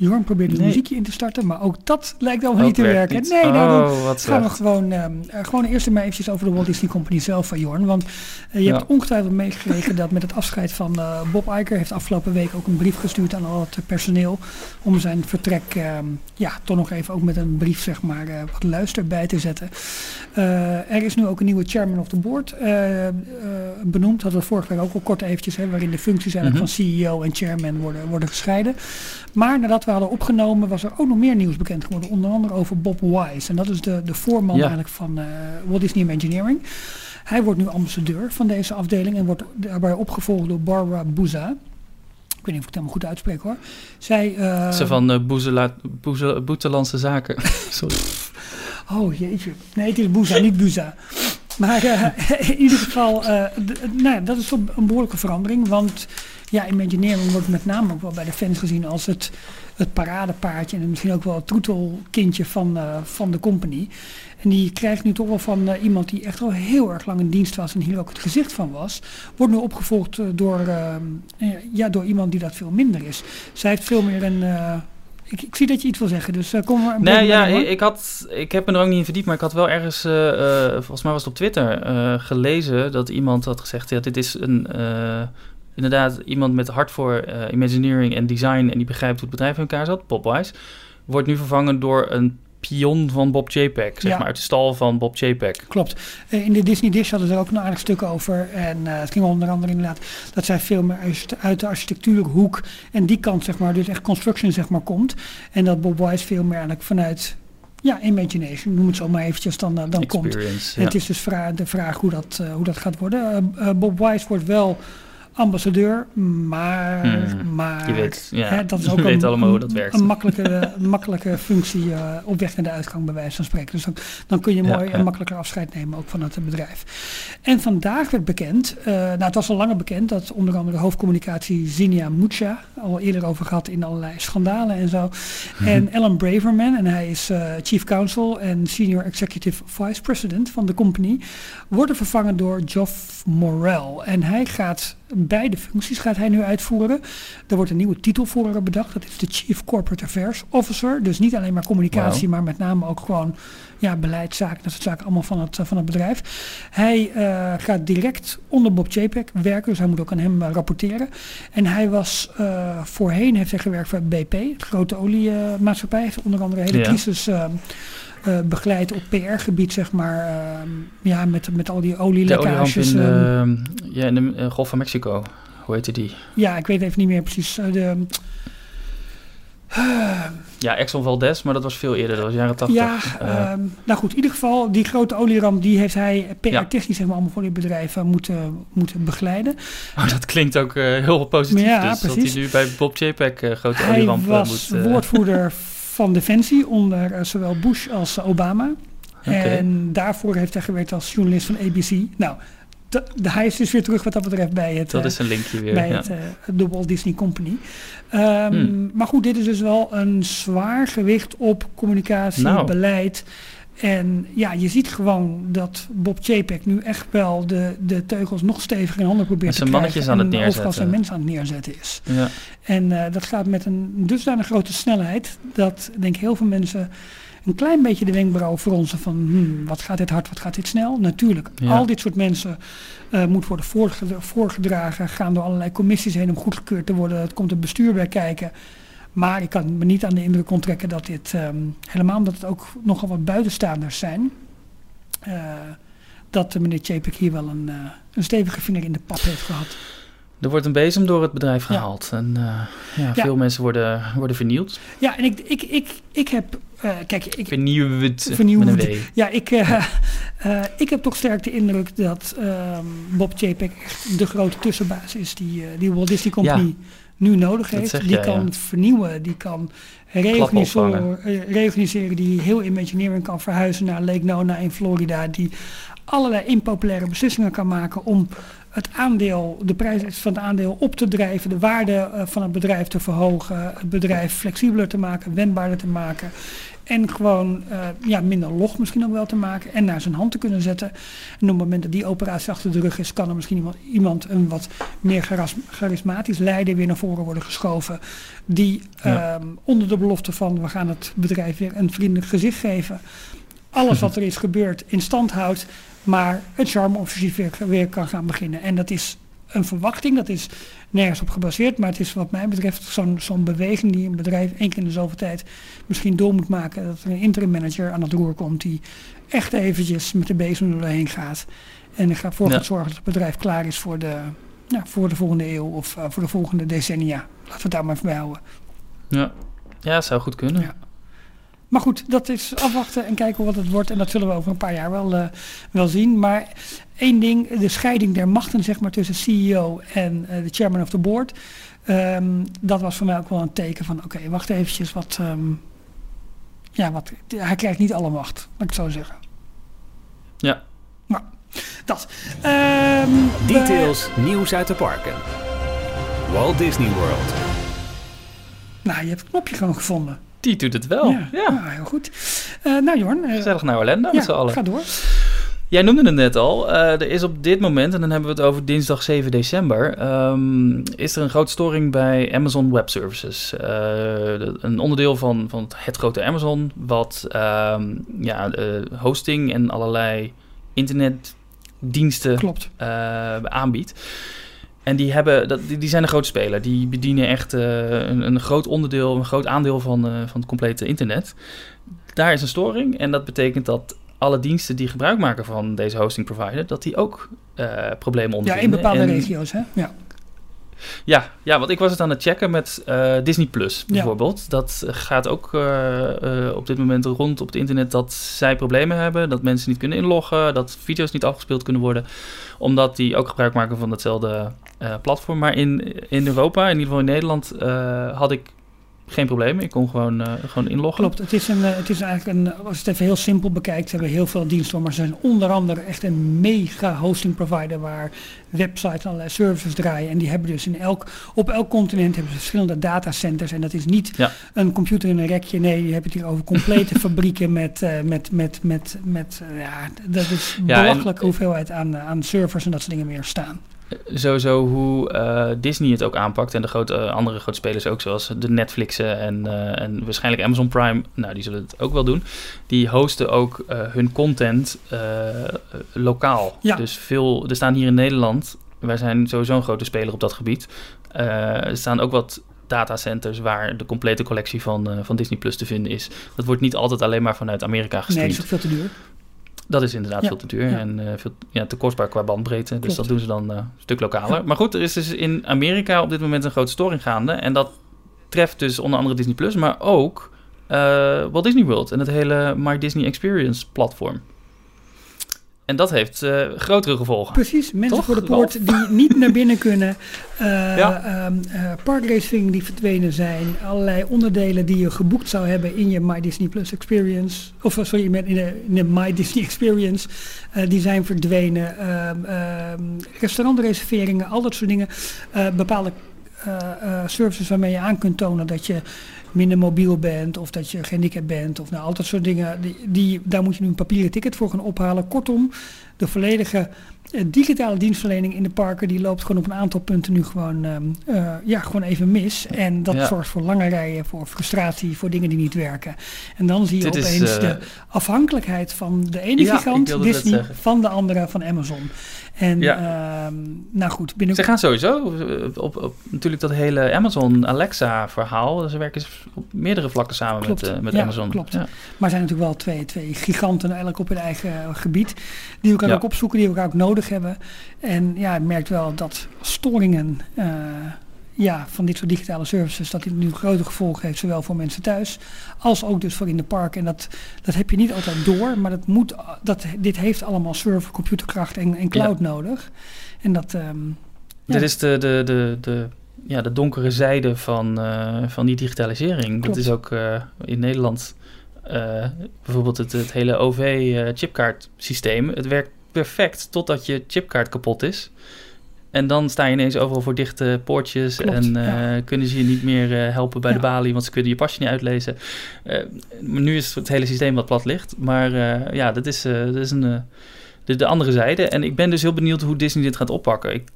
Jorn probeert een Nee. muziekje in te starten, maar ook dat lijkt allemaal niet te werken. niet. Nee, nou, dan Oh, gaan we gewoon, ehm, eh, gewoon eerst maar eventjes over de Walt Disney Company zelf van Jorn. Want eh, je Ja. hebt ongetwijfeld meegekregen dat met het afscheid van eh, Bob Iger heeft afgelopen week ook een brief gestuurd aan al het personeel om zijn vertrek ehm, ja, toch nog even ook met een brief zeg maar wat luister bij te zetten. Er is nu ook een nieuwe chairman of the board benoemd. Dat we vorige week ook al kort eventjes, hè, waarin de functies eigenlijk Mhm. van CEO en chairman worden, worden gescheiden. Maar nadat we hadden opgenomen was er ook nog meer nieuws bekend geworden. Onder andere over Bob Wise. En dat is de, de voorman Ja. eigenlijk van eh, Walt Disney Imagineering. Hij wordt nu ambassadeur van deze afdeling en wordt daarbij opgevolgd door Barbara Bouza. Ik weet niet of ik het helemaal goed uitspreek hoor. Zij, eh, Ze van uh, Boezela- Boeze- Boetelandse Zaken. Sorry. Oh jeetje. Nee, het is Bouza, niet Buza. Maar eh, in ieder geval, eh, nou, ja, dat is toch een behoorlijke verandering. Want ja, Imagineering wordt met name ook wel bij de fans gezien als het, het paradepaardje. En misschien ook wel het troetelkindje van, eh, van de company. En die krijgt nu toch wel van eh, iemand die echt al heel erg lang in dienst was en hier ook het gezicht van was. Wordt nu opgevolgd eh, door, ja, door iemand die dat veel minder is. Zij heeft veel meer een... ik, ik zie dat je iets wil zeggen, dus kom maar. Nee, ja, ik, ik had, ik heb me er ook niet in verdiept, maar ik had wel ergens, volgens mij was het op Twitter, gelezen dat iemand had gezegd, ja, dit is een, inderdaad iemand met hart voor eh, Imagineering en design en die begrijpt hoe het bedrijf in elkaar zat, Bob Wise, wordt nu vervangen door een pion van Bob JPEG, zeg Ja. maar, uit de stal van Bob JPEG. Klopt. Eh, In de Disney Dish hadden ze er ook een aardig stuk over. En eh, het ging onder andere inderdaad dat zij veel meer uit, de architectuurhoek en die kant, zeg maar, dus echt construction, zeg maar, komt. En dat Bob Wise veel meer eigenlijk vanuit, ja, imagination, noem het zo maar eventjes, dan, dan komt. Experience. En ja. Het is dus vra- de vraag hoe dat, hoe dat gaat worden. Bob Wise wordt wel ambassadeur, maar, Hmm, maar Je weet, ja, hè, dat is ook een, allemaal hoe dat werkt. een makkelijke, makkelijke functie eh, op weg naar de uitgang, bij wijze van spreken. Dus dan, dan kun je mooi ja. en makkelijker afscheid nemen, ook van het bedrijf. En vandaag werd bekend, eh, nou het was al langer bekend, dat onder andere de hoofdcommunicatie Zinia Mucha, al eerder over gehad in allerlei schandalen en zo. Mhm. En Alan Braverman, en hij is eh, Chief Counsel en Senior Executive Vice President van de company, worden vervangen door Geoff Morel. En hij gaat beide functies gaat hij nu uitvoeren. Er wordt een nieuwe titel voor bedacht. Dat is de Chief Corporate Affairs Officer. Dus niet alleen maar communicatie, maar met name ook gewoon ja, beleidszaken, dat soort zaken allemaal van het, van het bedrijf. Hij eh, gaat direct onder Bob Chapek werken, dus hij moet ook aan hem eh, rapporteren. En hij was eh, voorheen, heeft hij gewerkt voor BP, het grote oliemaatschappij. heeft onder andere hele Ja. crisis eh, begeleid op PR-gebied, zeg maar. eh, ja, met, met al die de olielekkages. in, eh, eh, ja, in de eh, Golf van Mexico. Hoe heette die? ja, ik weet even niet meer precies. eh, de, Ja, Exxon Valdez, maar dat was veel eerder. Dat was jaren 80. Ja, ehm, nou goed, in ieder geval, die grote olieramp, die heeft hij Ja. PR-technisch zeg maar, allemaal voor dit bedrijf eh, moeten, moeten begeleiden. oh, dat klinkt ook heel positief. Ja, dus, Dat precies. hij nu bij Bob uh, grote Hij olieramp was moet... eh, woordvoerder van Defensie onder eh, zowel Bush als Obama. En daarvoor heeft hij gewerkt als journalist van ABC. Nou, de, de- hij is dus weer terug wat dat betreft bij het, Dat eh, is een linkje weer. bij ja. het, de Walt Disney Company. Ehm, Hmm. Maar goed, dit is dus wel een zwaar gewicht op communicatie, Nou. beleid. En ja, je ziet gewoon dat Bob Chapek nu echt wel de, de teugels nog steviger in handen probeert te zijn krijgen. mannetjes aan het overal neerzetten. zijn mensen aan het neerzetten is. Ja. En eh, dat gaat met een dusdanig grote snelheid dat denk ik heel veel mensen een klein beetje de wenkbrauw fronsen van hmm, wat gaat dit hard, wat gaat dit snel. Natuurlijk, Ja. al dit soort mensen eh, moet worden voorgedra- voorgedragen, gaan door allerlei commissies heen om goedgekeurd te worden. Het komt het bestuur bij kijken. Maar ik kan me niet aan de indruk onttrekken dat dit, ehm, helemaal omdat het ook nogal wat buitenstaanders zijn, eh, dat de meneer Chapek hier wel een, eh, een stevige vinger in de pap heeft gehad. Er wordt een bezem door het bedrijf Ja. gehaald. En eh, ja, Ja. veel mensen worden, worden vernield. Ja, en ik, ik, ik, ik heb, eh, kijk, ik, Vernieuwd. Vernieuwd. Ja, ik, ik heb toch sterk de indruk dat ehm, Bob Chapek echt de grote tussenbaas is die, die Walt Disney Company nu nodig heeft. zeg Die kan ja. vernieuwen, die kan reorganiseren, die heel imagineering kan verhuizen naar Lake Nona in Florida, die allerlei impopulaire beslissingen kan maken om het aandeel, de prijs van het aandeel op te drijven, de waarde eh, van het bedrijf te verhogen, het bedrijf flexibeler te maken, wendbaarder te maken. En gewoon eh, ja, minder log misschien ook wel te maken en naar zijn hand te kunnen zetten. En op het moment dat die operatie achter de rug is, kan er misschien iemand, iemand een wat meer charismatisch leider weer naar voren worden geschoven. Die Ja. ehm, onder de belofte van we gaan het bedrijf weer een vriendelijk gezicht geven. Alles wat er is gebeurd in stand houdt, maar het charme-offensief weer, weer kan gaan beginnen. En dat is een verwachting, dat is nergens op gebaseerd, maar het is wat mij betreft zo'n zo'n beweging die een bedrijf één keer in de zoveel tijd misschien door moet maken. Dat er een interim manager aan het roer komt die echt eventjes met de bezem er doorheen gaat. En er voor Ja. gaat zorgen dat het bedrijf klaar is voor de, voor de volgende eeuw of eh, voor de volgende decennia. Laten we het daar maar even bij houden. Ja. ja, zou goed kunnen. Ja. Maar goed, dat is afwachten en kijken wat het wordt. En dat zullen we over een paar jaar wel, eh, wel zien. Maar één ding, de scheiding der machten zeg maar, tussen CEO en eh, de chairman of the board. ehm, dat was voor mij ook wel een teken van, oké, wacht eventjes. Wat, ehm, ja, wat, hij krijgt niet alle macht, laat ik het zo zeggen. Ja. Nou, dat. Ehm, we- Details, nieuws uit de parken. Walt Disney World. nou, je hebt het knopje gewoon gevonden. Die doet het wel. Ja. nou, heel goed. Eh, nou, Jorn. eh, Gezellig naar Orlando met z'n allen. ga door. Jij noemde het net al. eh, er is op dit moment, en dan hebben we het over dinsdag 7 december, ehm, is er een grote storing bij Amazon Web Services. De- een onderdeel van, van het grote Amazon, wat ehm, ja, hosting en allerlei internetdiensten Klopt. aanbiedt. En die, hebben, dat, die, die zijn een grote speler. Die bedienen echt eh, een, een groot onderdeel, een groot aandeel van, eh, van het complete internet. Daar is een storing en dat betekent dat alle diensten die gebruik maken van deze hosting provider, dat die ook eh, problemen Ja, ondervinden. in bepaalde En- regio's, hè? Ja. Ja, ja, want ik was het aan het checken met eh, Disney Plus Ja. bijvoorbeeld. Dat gaat ook eh, eh, op dit moment rond op het internet dat zij problemen hebben. Dat mensen niet kunnen inloggen, dat video's niet afgespeeld kunnen worden. Omdat die ook gebruik maken van hetzelfde eh, platform. Maar in, in Europa, in ieder geval in Nederland, had ik geen probleem. Ik kon gewoon, eh, gewoon inloggen. Klopt, het is, een, eh, het is eigenlijk een, als je het even heel simpel bekijkt, hebben we heel veel diensten, maar ze zijn onder andere echt een mega hosting provider waar websites en allerlei services draaien. En die hebben dus in elk, op elk continent hebben ze verschillende datacenters. En dat is niet Ja. een computer in een rekje, nee, je hebt het hier over complete fabrieken met, eh, met, met, met, met eh, ja, dat is Ja, hoeveelheid aan, eh, aan servers en dat soort dingen meer staan. Sowieso hoe eh, Disney het ook aanpakt en de grote, eh, andere grote spelers ook, zoals de Netflixen en, eh, en waarschijnlijk Amazon Prime, nou die zullen het ook wel doen. Die hosten ook hun content lokaal. Ja. Dus veel, er staan hier in Nederland, wij zijn sowieso een grote speler op dat gebied, er staan ook wat datacenters waar de complete collectie van, van Disney Plus te vinden is. Dat wordt niet altijd alleen maar vanuit Amerika Nee, gestreamd. dat is ook veel te duur. Dat is inderdaad Ja, veel te duur ja. en eh, veel ja, te kostbaar qua bandbreedte. Dus Klopt. dat doen ze dan eh, een stuk lokaler. Maar goed, er is dus in Amerika op dit moment een grote storing gaande. En dat treft dus onder andere Disney Plus, maar ook eh, Walt Disney World en het hele My Disney Experience platform. En dat heeft eh, grotere gevolgen. Precies, mensen Toch, voor de poort die niet naar binnen kunnen. Ja. eh, parkracing die verdwenen zijn. Allerlei onderdelen die je geboekt zou hebben in je My Disney Plus Experience. Of sorry, in de, in de My Disney Experience. die zijn verdwenen. Ehm, ehm, restaurantreserveringen, al dat soort dingen. Bepaalde services waarmee je aan kunt tonen dat je minder mobiel bent of dat je gehandicapt bent of nou al dat soort dingen. Die, die, daar moet je nu een papieren ticket voor gaan ophalen. Kortom, de volledige eh, digitale dienstverlening in de parken die loopt gewoon op een aantal punten nu gewoon, ehm, eh, ja, gewoon even mis. En dat Ja. zorgt voor lange rijen, voor frustratie, voor dingen die niet werken. En dan zie je Dit is, opeens eh, de afhankelijkheid van de ene Ja, gigant, Disney, van de andere van Amazon. En Ja. ehm, nou goed, binnen Ze gaan sowieso eh, op, op natuurlijk dat hele Amazon Alexa verhaal. Ze werken op meerdere vlakken samen Klopt. met, eh, met Ja, Amazon. klopt. Ja. Maar zijn natuurlijk wel twee, twee giganten eigenlijk op hun eigen gebied. Die elkaar ook opzoeken, die elkaar ook nodig hebben. En ja, je merkt wel dat storingen eh, ja, van dit soort digitale services, dat dit nu grote gevolgen heeft, zowel voor mensen thuis als ook dus voor in de park. En dat, dat heb je niet altijd door, maar dat moet, dat, dit heeft allemaal server, computerkracht en, en cloud nodig. En dat, Ja. Dit is de, de, de, de, ja, de donkere zijde van, eh, van die digitalisering. Klopt. Dat is ook eh, in Nederland eh, bijvoorbeeld het, het hele OV-chipkaart-systeem. het werkt perfect totdat je chipkaart kapot is. En dan sta je ineens overal voor dichte poortjes Klopt, en eh, ja. kunnen ze je niet meer eh, helpen bij de balie, want ze kunnen je pasje niet uitlezen. Eh, nu is het hele systeem wat plat ligt. Maar ja, dat is, dat is een, de, de andere zijde. En ik ben dus heel benieuwd hoe Disney dit gaat oppakken. Ik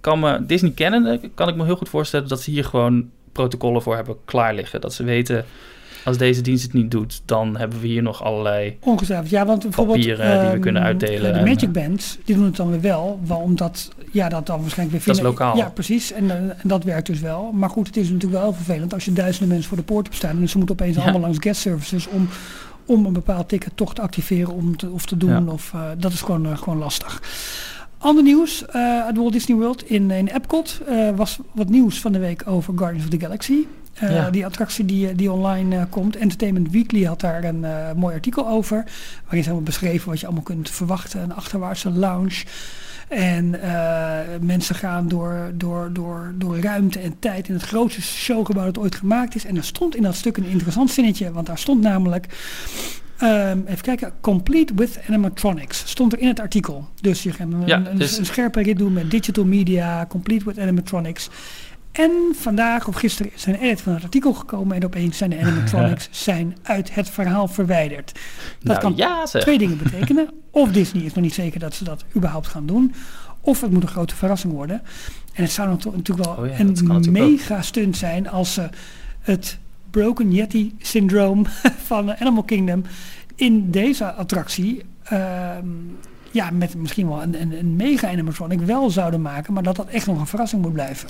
kan me, Disney kennen, kan ik me heel goed voorstellen dat ze hier gewoon protocollen voor hebben klaar liggen. Dat ze weten, als deze dienst het niet doet, dan hebben we hier nog allerlei... Ongetwijfeld, ja, want bijvoorbeeld... Papieren die we ehm, kunnen uitdelen De en, Magic eh, Bands, die doen het dan weer wel, omdat, ja, dat dan waarschijnlijk weer... Dat is lokaal. Ja, precies, en, eh, en dat werkt dus wel. Maar goed, het is natuurlijk wel heel vervelend als je duizenden mensen voor de poort hebt staan... en ze moeten opeens Ja. allemaal langs guest services om, om een bepaald ticket toch te activeren om te, of te doen. Ja. Of, eh, dat is gewoon, eh, gewoon lastig. Ander nieuws eh, uit Walt Disney World in, in Epcot eh, was wat nieuws van de week over Guardians of the Galaxy. Eh, Ja. Die attractie die, die online komt. Entertainment Weekly had daar een mooi artikel over. Waarin ze allemaal beschreven wat je allemaal kunt verwachten. Een achterwaartse lounge. En mensen gaan door, door, door, door ruimte en tijd in het grootste showgebouw dat ooit gemaakt is. En er stond in dat stuk een interessant zinnetje. Want daar stond namelijk... ehm, even kijken, complete with animatronics. Stond er in het artikel. Dus je gaat een, Ja, een, dus- een scherpe rit doen met digital media, complete with animatronics. En vandaag of gisteren is een edit van het artikel gekomen en opeens zijn de animatronics zijn uit het verhaal verwijderd. Dat nou, kan ja, twee dingen betekenen. Of Disney is nog niet zeker dat ze dat überhaupt gaan doen. Of het moet een grote verrassing worden. En het zou natu- natuurlijk wel Oh ja, een ook. mega stunt zijn als ze het Broken Yeti syndroom van Animal Kingdom in deze attractie ehm, ja, met misschien wel een, een, een mega animatronic wel zouden maken, maar dat dat echt nog een verrassing moet blijven.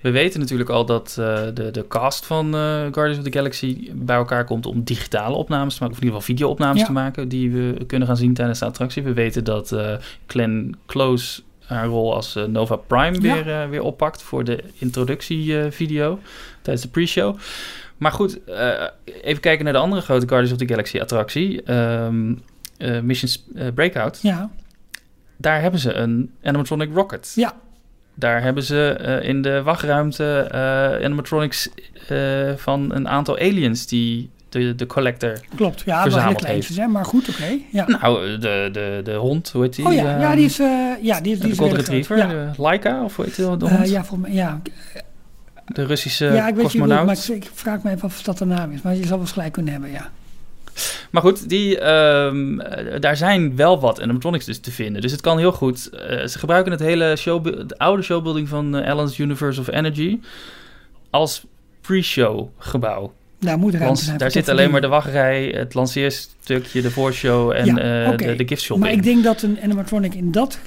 We weten natuurlijk al dat eh, de, de cast van eh, Guardians of the Galaxy bij elkaar komt om digitale opnames te maken, of in ieder geval video-opnames Ja. te maken, die we kunnen gaan zien tijdens de attractie. We weten dat eh Glenn Close haar rol als Nova Prime Ja. weer, weer oppakt voor de introductievideo tijdens de pre-show. Maar goed, eh, even kijken naar de andere grote Guardians of the Galaxy attractie, ehm eh, Mission eh, Breakout. Ja, Daar hebben ze een animatronic rocket. Ja. Daar hebben ze in de wachtruimte animatronics van een aantal aliens die de, de collector... klopt. Ja, wel hele Verzameld kleintjes, hè, maar goed, oké. Ja. Nou, de, de, de hond, hoe heet die? oh ja, ja, Ehm, die is, eh, ja, die die de is. Retriever, Ja. Laika, of hoe heet die, de hond? ja, volgens mij, ja. De Russische ja, ik weet cosmonaut. maar ik, vraag me even af of dat de naam is. Maar je zal wel eens gelijk kunnen hebben, ja. Maar goed, die, ehm, eh, daar zijn wel wat animatronics dus te vinden. Dus het kan heel goed. eh, ze gebruiken het hele show, de oude showbuilding van eh, Allen's Universe of Energy als pre-show gebouw. Daar moet ruimte zijn. daar zit alleen maar de wachtrij, het lanceerstukje, de voorshow en Ja, de, de gift shopping. Maar ik denk dat een animatronic in dat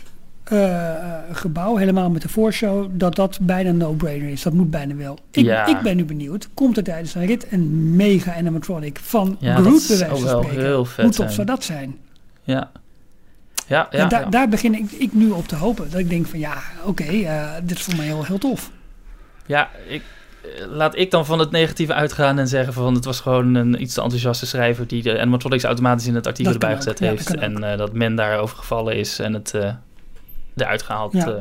eh, eh, gebouw, helemaal met de voorshow, dat dat bijna een no-brainer is. Dat moet bijna wel. Ik, Ja. ik ben nu benieuwd. Komt er tijdens een rit een mega animatronic van ja, Groot bij wijze van spreken? Hoe tof zou dat zijn? Ja, ja, ja. en daar, ja. daar begin ik, ik nu op te hopen. Dat ik denk van ja, oké, eh, dit is voor mij heel, heel tof. Ja, ik, laat ik dan van het negatieve uitgaan en zeggen van het was gewoon een iets te enthousiaste schrijver die de animatronics automatisch in het artikel Dat erbij gezet heeft. en dat men daarover gevallen is en het eruit gehaald Ja. eh,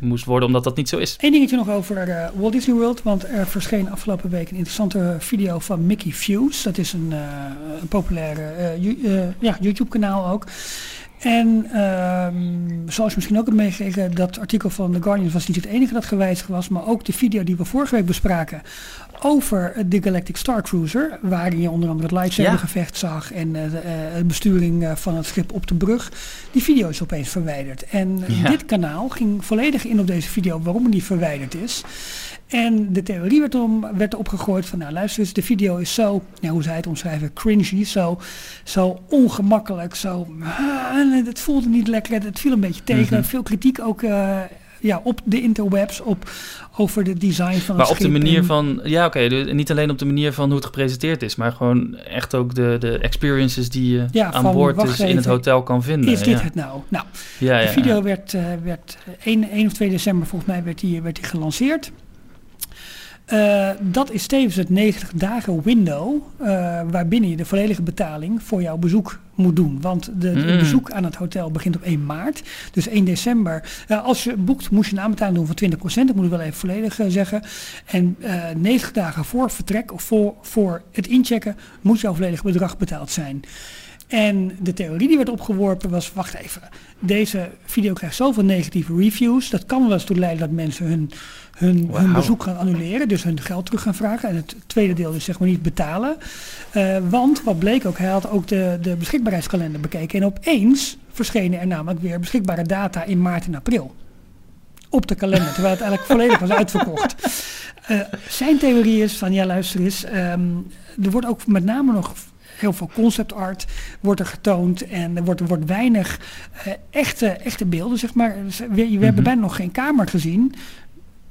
moest worden omdat dat niet zo is. Eén dingetje nog over eh, Walt Disney World. Want er verscheen afgelopen week een interessante video van Mickey Fuse. Dat is een, eh, een populaire ja, YouTube-kanaal ook. En ehm, zoals je misschien ook hebt meegekregen, dat artikel van The Guardian was niet het enige dat gewijzigd was. Maar ook de video die we vorige week bespraken over de Galactic Star Cruiser. Waarin je onder andere het lightsabergevecht zag en eh, de besturing eh, van het schip op de brug. Die video is opeens verwijderd. En Ja. dit kanaal ging volledig in op deze video waarom die verwijderd is. En de theorie werd, om, werd opgegooid van, nou luister eens, de video is zo, ja, hoe zij het omschrijven, cringy, zo, zo ongemakkelijk, zo, ah, het voelde niet lekker, het viel een beetje tegen. Mhm. Veel kritiek ook eh, ja, op de interwebs, op, over de design van Maar het op de manier en- van, ja oké, niet alleen op de manier van hoe het gepresenteerd is, maar gewoon echt ook de, de experiences die je Ja, aan boord dus in het hotel kan vinden. Is dit ja. het nou? Nou, Ja, ja, De video werd, eh, werd 1, 1 of 2 december volgens mij werd die, werd die gelanceerd. Eh, dat is tevens het 90 dagen window eh, waarbinnen je de volledige betaling voor jouw bezoek moet doen. Want de, het Mm. bezoek aan het hotel begint op 1 maart. Dus 1 december. als je boekt moet je een aanbetaling doen van 20%. Dat moet ik wel even volledig eh, zeggen. En eh 90 dagen voor vertrek of voor, voor het inchecken moet jouw volledige bedrag betaald zijn. En de theorie die werd opgeworpen was, wacht even, deze video krijgt zoveel negatieve reviews. Dat kan wel eens toe leiden dat mensen hun, hun, hun bezoek gaan annuleren, dus hun geld terug gaan vragen. En het tweede deel is zeg maar niet betalen. Eh, want wat bleek ook, hij had ook de, de beschikbaarheidskalender bekeken. En opeens verschenen er namelijk weer beschikbare data in maart en april. Op de kalender, terwijl het eigenlijk volledig was uitverkocht. Eh, zijn theorie is van, ja luister eens, ehm, er wordt ook met name nog heel veel concept art wordt er getoond en er wordt, er wordt weinig eh, echte, echte beelden, zeg maar. Dus We, we hebben Mhm. bijna nog geen kamer gezien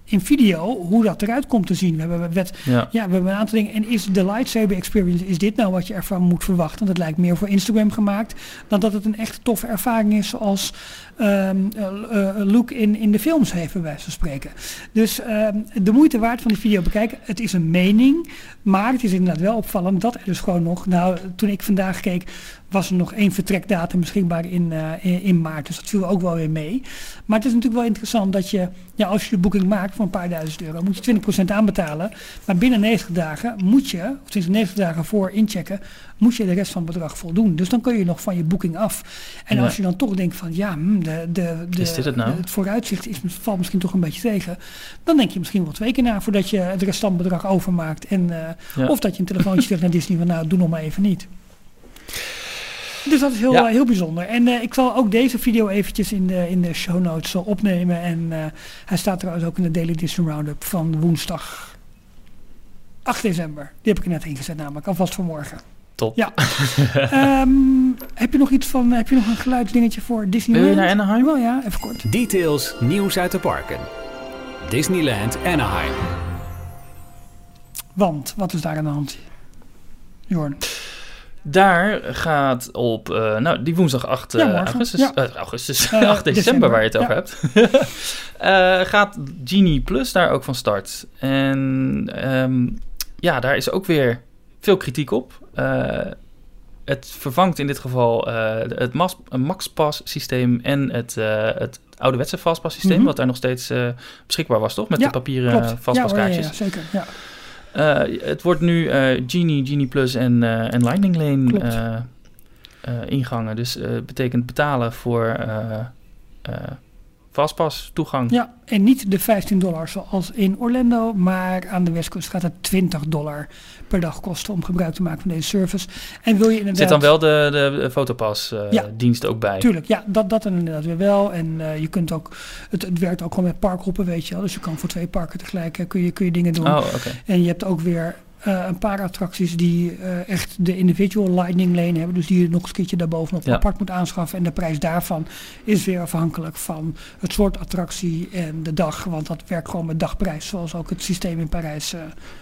in video hoe dat eruit komt te zien. We hebben, wet, Ja. ja, we hebben een aantal dingen. En is de lightsaber experience, is dit nou wat je ervan moet verwachten? Want het lijkt meer voor Instagram gemaakt dan dat het een echt toffe ervaring is zoals ehm eh, eh, Luke in, in de films heeft, bij wijze van spreken. Dus ehm, de moeite waard van die video bekijken. Het is een mening, maar het is inderdaad wel opvallend dat er dus gewoon nog, nou toen ik vandaag keek, was er nog één vertrekdatum beschikbaar in, eh, in, maart. Dus dat viel ook wel weer mee. Maar het is natuurlijk wel interessant dat je, ja, als je de boeking maakt voor een paar duizend euro, moet je 20% aanbetalen. Maar binnen 90 dagen moet je, of tenminste 90 dagen voor inchecken, moet je de rest van het bedrag voldoen. Dus dan kun je nog van je boeking af. En Ja. als je dan toch denkt van, ja, hm, de, de, de, Is dit het nou? het vooruitzicht is, valt misschien toch een beetje tegen. Dan denk je misschien wel twee keer na voordat je het restantbedrag overmaakt. En, eh, Ja. Of dat je een telefoontje stuurt naar Disney van, nou, doe nog maar even niet. Dus dat is heel, Ja. eh, heel bijzonder. En eh, ik zal ook deze video eventjes in de, in de show notes opnemen. En hij staat trouwens ook in de Daily Disney Roundup van woensdag 8 december. Die heb ik er net ingezet namelijk, alvast voor morgen. Top. Ja. Ehm, heb je nog iets van, heb je nog een geluidsdingetje voor Disney? Wil je naar Anaheim? Wel ja, even kort. Details, nieuws uit de parken. Disneyland Anaheim. Want, wat is daar aan de hand? Jorn. Daar gaat op, uh, nou, die woensdag 8 Ja, morgen. augustus, Ja. eh, augustus Eh, 8 december, december, waar je het over ja. hebt, Eh, gaat Genie Plus daar ook van start. En ehm, ja, daar is ook weer veel kritiek op. Eh, het vervangt in dit geval eh, het MaxPass systeem en het, eh, het ouderwetse Fastpass systeem, Mhm. wat daar nog steeds beschikbaar was, toch? Met Ja, de papieren. Fastpass ja, ja, zeker. Ja. Het wordt nu Genie, Genie Plus en, en Lightning Lane ingangen. Dus betekent betalen voor Fastpass toegang. ja, en niet de 15 dollar zoals in Orlando, maar aan de westkust gaat het 20 dollar per dag kosten om gebruik te maken van deze service. En wil je inderdaad... Zit dan wel de, de Fotopass eh, Ja. dienst ook bij? Tuurlijk, ja, dat, dat inderdaad weer wel. En eh, je kunt ook, het, het werkt ook gewoon met parkgroepen, weet je wel. Dus je kan voor twee parken tegelijk eh, kun, je, kun je dingen doen. Oh, oké. En je hebt ook weer eh, een paar attracties die eh, echt de individual lightning lane hebben. Dus die je nog een keertje daarbovenop Ja. apart moet aanschaffen. En de prijs daarvan is weer afhankelijk van het soort attractie en de dag. Want dat werkt gewoon met dagprijs, zoals ook het systeem in Parijs eh,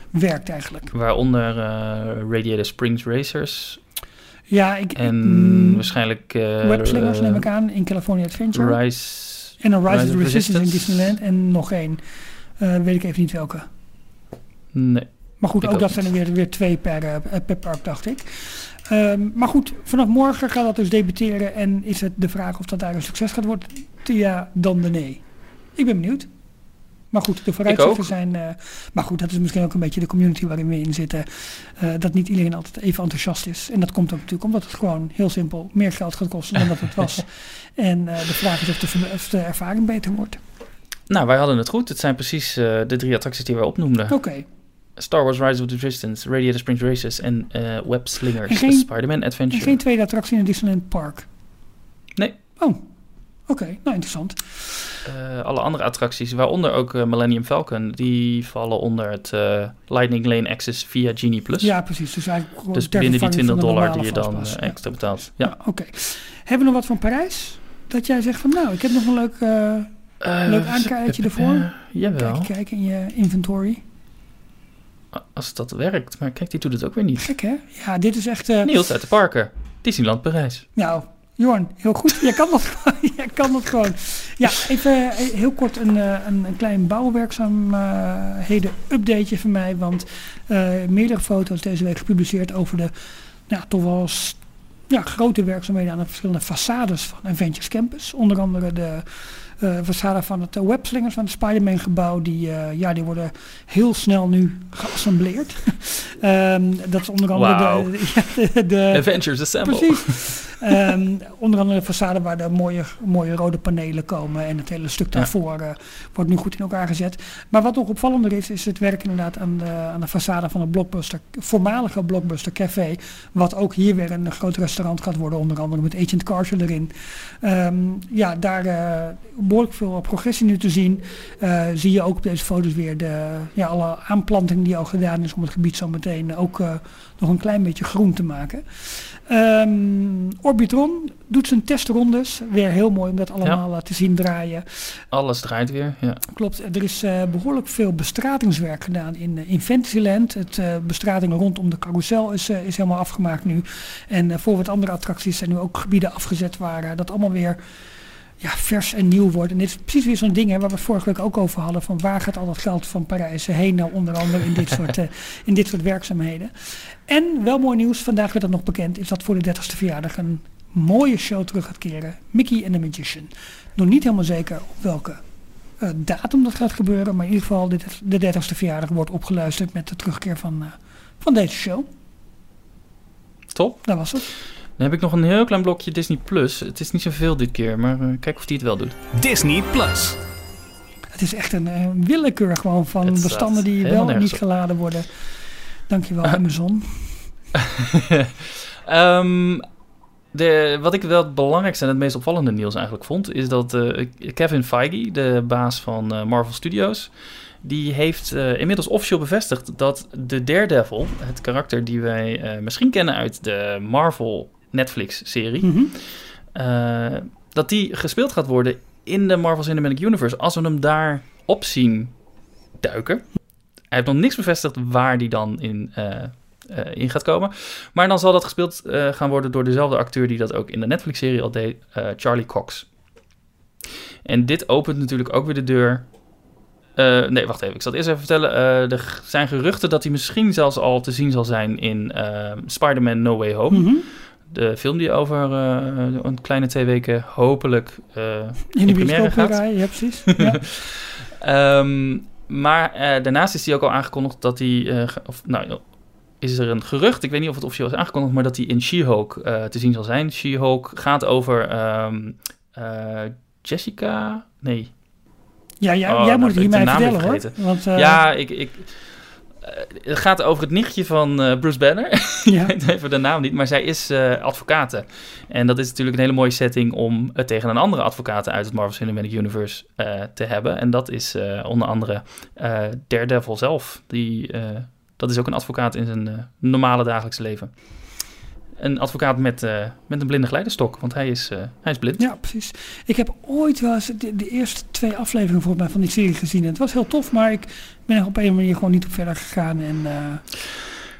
werkt eigenlijk. Waaronder Radiator Springs Racers Ja, ik... en mm, waarschijnlijk... Webslingers neem ik aan in California Adventure. Rise... En een Rise, Rise of the Resistance in Resistance. Disneyland. En nog één. Weet ik even niet welke. Nee. Maar goed, Ik ook dat zijn er weer, weer twee per, eh, per park, dacht ik. Ehm, maar goed, vanaf morgen gaat dat dus debuteren. En is het de vraag of dat daar een succes gaat worden? De ja, dan de nee. Ik ben benieuwd. Maar goed, de vooruitzichten zijn... eh, maar goed, dat is misschien ook een beetje de community waarin we in zitten. eh, dat niet iedereen altijd even enthousiast is. En dat komt ook natuurlijk omdat het gewoon heel simpel meer geld gaat kosten dan dat het was. en de vraag is of de, ver- of de ervaring beter wordt. Nou, wij hadden het goed. Het zijn precies de drie attracties die wij opnoemden. Oké. Star Wars Rise of the Resistance, Radiator Springs Races en eh Web Slingers, En geen- de Spider-Man En Adventure. geen tweede attractie in het Disneyland Park? Nee. Oh, oké. Nou, interessant. Eh, alle andere attracties, waaronder ook eh, Millennium Falcon, die vallen onder het Lightning Lane Access via Genie Plus. Ja, precies. Dus eigenlijk dus binnen die vervanging 20 van de dollar die je dan extra betaalt. Ja. Ja, oké. Hebben we nog wat van Parijs? Dat jij zegt van nou, ik heb nog een leuk, Leuk aankaartje ervoor. jawel, kijkje kijken in je inventory. Als dat werkt. Maar kijk, die doet het ook weer niet. Gek hè? Ja, dit is echt... eh, Niels uit de Parker, Disneyland Parijs. Nou, Jorn, heel goed. Jij kan dat gewoon. Jij kan dat gewoon. Ja, even eh, heel kort een, eh, een, een klein bouwwerkzaamheden updateje van mij. Want meerdere foto's deze week gepubliceerd over de nou, toch wel ja, grote werkzaamheden aan de verschillende façades van Adventures Campus. Onder andere de eh façade van het eh, Webslingers van het Spider-Man gebouw. Die, eh, ja, die worden heel snel nu geassembleerd. Ehm, dat is onder andere de, de, de, Adventures Assemble. Precies. Ehm, onder andere de façade waar de mooie, mooie rode panelen komen. En het hele stuk daarvoor eh, wordt nu goed in elkaar gezet. Maar wat nog opvallender is, is het werk inderdaad aan de, aan de façade van het Blockbuster, voormalige Blockbuster Café. Wat ook hier weer een groot restaurant gaat worden. Onder andere met Agent Carter erin. Ehm, ja, daar eh, behoorlijk veel progressie nu te zien. Eh, zie je ook op deze foto's weer de, ja, alle aanplanting die al gedaan is om het gebied zo meteen ook nog een klein beetje groen te maken. Ehm, Orbitron doet zijn testrondes. Weer heel mooi om dat allemaal eh, te zien draaien. Alles draait weer. Ja. Klopt, er is eh, behoorlijk veel bestratingswerk gedaan in, eh, in Fantasyland. Het eh, bestrating rondom de carousel is, is helemaal afgemaakt nu. En voor wat andere attracties zijn nu ook gebieden afgezet waar dat allemaal weer ja, vers en nieuw wordt. En dit is precies weer zo'n ding hè, waar we vorige week ook over hadden. Van waar gaat al dat geld van Parijs heen nou onder andere in dit soort, eh, in dit soort werkzaamheden. En wel mooi nieuws, vandaag werd dat nog bekend, is dat voor de 30ste verjaardag een mooie show terug gaat keren. Mickey and the Magician. Nog niet helemaal zeker op welke eh, datum dat gaat gebeuren. Maar in ieder geval dit, de 30ste verjaardag wordt opgeluisterd met de terugkeer van, eh, van deze show. Top. Dat was het. Dan heb ik nog een heel klein blokje Disney Plus. Het is niet zoveel dit keer, maar eh, kijk of die het wel doet. Disney Plus. Het is echt een, eh, willekeur gewoon van Het bestanden die wel niet op. geladen worden. Dankjewel Amazon. Ehm, de, wat ik wel het belangrijkste en het meest opvallende nieuws eigenlijk vond, is dat eh, Kevin Feige, de baas van eh, Marvel Studios, die heeft eh, inmiddels officieel bevestigd dat de Daredevil, het karakter die wij eh, misschien kennen uit de Marvel Netflix-serie, Mhm. eh, dat die gespeeld gaat worden in de Marvel Cinematic Universe als we hem daar op zien duiken. Hij heeft nog niks bevestigd waar die dan in, eh, eh, in gaat komen. Maar dan zal dat gespeeld gaan worden door dezelfde acteur die dat ook in de Netflix-serie al deed, Charlie Cox. En dit opent natuurlijk ook weer de deur. Nee, wacht even. Ik zal het eerst even vertellen. Er zijn geruchten dat hij misschien zelfs al te zien zal zijn in eh, Spider-Man No Way Home. Mhm. De film die over eh, een kleine twee weken hopelijk eh, In de première gaat. rijden, ja precies. ja. Ehm, maar eh, daarnaast is hij ook al aangekondigd dat hij. eh, of, nou, is er een gerucht, ik weet niet of het officieel is aangekondigd, maar dat hij in She-Hulk eh, te zien zal zijn. She-Hulk gaat over ehm, eh, Jessica. Nee. Ja, jij, Oh, jij nou moet het hier mij vertellen hoor. Want, eh, ja, ik. ik eh, het gaat over het nichtje van eh, Bruce Banner. ja. ik weet even de naam niet, maar zij is eh advocate. En dat is natuurlijk een hele mooie setting om het tegen een andere advocate uit het Marvel Cinematic Universe eh, te hebben. En dat is eh, onder andere eh, Daredevil zelf. Die, eh, dat is ook een advocaat in zijn eh, normale dagelijkse leven. Een advocaat met, eh, met een blinde geleidestok, want hij is, eh, hij is blind. Ja, precies. Ik heb ooit wel eens de, de eerste twee afleveringen volgens mij van die serie gezien. En het was heel tof, maar ik ben er op een manier gewoon niet op verder gegaan. En, eh,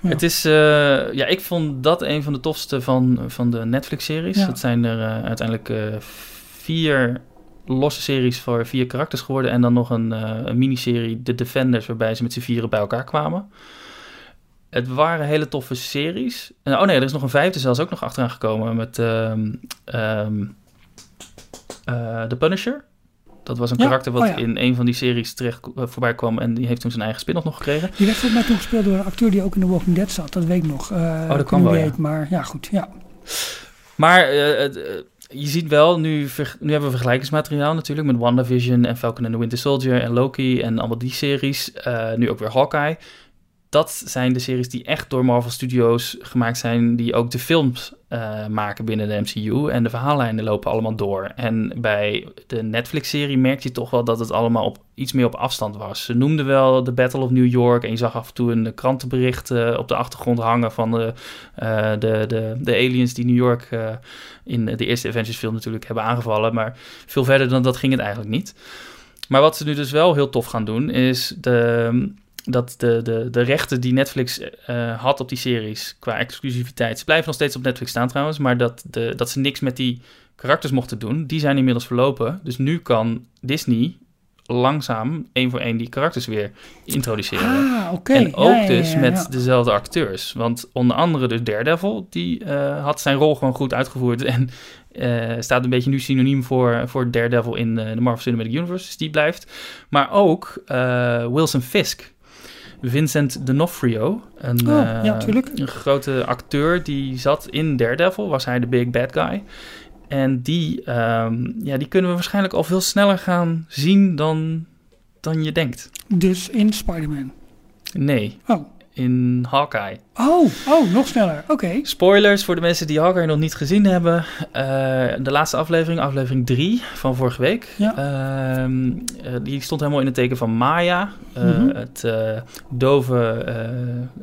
ja. Het is, ja, ik vond dat een van de tofste van, van de Netflix-series. Ja. Het zijn er uiteindelijk vier losse series voor vier karakters geworden. En dan nog een, een miniserie, The Defenders, waarbij ze met z'n vieren bij elkaar kwamen. Het waren hele toffe series. En, oh nee, er is nog een vijfde zelfs ook nog achteraan gekomen met ehm ehm, eh, The Punisher. Dat was een Ja, karakter wat oh ja. in een van die series terecht eh, voorbij kwam. En die heeft toen zijn eigen spin-off nog gekregen. Die werd volgens mij toen gespeeld door een acteur die ook in The Walking Dead zat. Dat weet ik nog. Eh, Oh, dat kan weet wel, ja. Maar ja, goed. Ja. Maar je ziet wel, nu, nu hebben we vergelijkingsmateriaal natuurlijk met WandaVision en Falcon and the Winter Soldier en Loki en allemaal die series. Nu ook weer Hawkeye. Dat zijn de series die echt door Marvel Studios gemaakt zijn, die ook de films eh, maken binnen de MCU. En de verhaallijnen lopen allemaal door. En bij de Netflix-serie merkte je toch wel dat het allemaal op, iets meer op afstand was. Ze noemden wel de Battle of New York en je zag af en toe een krantenbericht eh, op de achtergrond hangen van de, eh, de, de, de aliens die New York in de eerste Avengers film natuurlijk hebben aangevallen. Maar veel verder dan dat ging het eigenlijk niet. Maar wat ze nu dus wel heel tof gaan doen, is de, dat de, de, de rechten die Netflix eh, had op die series qua exclusiviteit, ze blijven nog steeds op Netflix staan trouwens, maar dat, de, dat ze niks met die karakters mochten doen, die zijn inmiddels verlopen. Dus nu kan Disney langzaam één voor één die karakters weer introduceren. Ah, oké. En ook Ja, ja, ja, dus ja, met dezelfde acteurs. Want onder andere dus Daredevil, die eh, had zijn rol gewoon goed uitgevoerd. En eh, staat een beetje nu synoniem voor, voor Daredevil in eh, de Marvel Cinematic Universe. Dus die blijft. Maar ook eh, Wilson Fisk. Vincent D'Onofrio, een, Oh, eh, ja, een grote acteur die zat in Daredevil, was hij de big bad guy. En die, ehm, ja, die kunnen we waarschijnlijk al veel sneller gaan zien dan, dan je denkt. Dus in Spider-Man. Nee, Oh. In Hawkeye. Oh, oh, nog sneller. Oké. Spoilers voor de mensen die Hawkeye nog niet gezien hebben. Eh, de laatste aflevering, aflevering 3 van vorige week. Ja. Ehm, eh, die stond helemaal in het teken van Maya. eh, Mhm. Het dove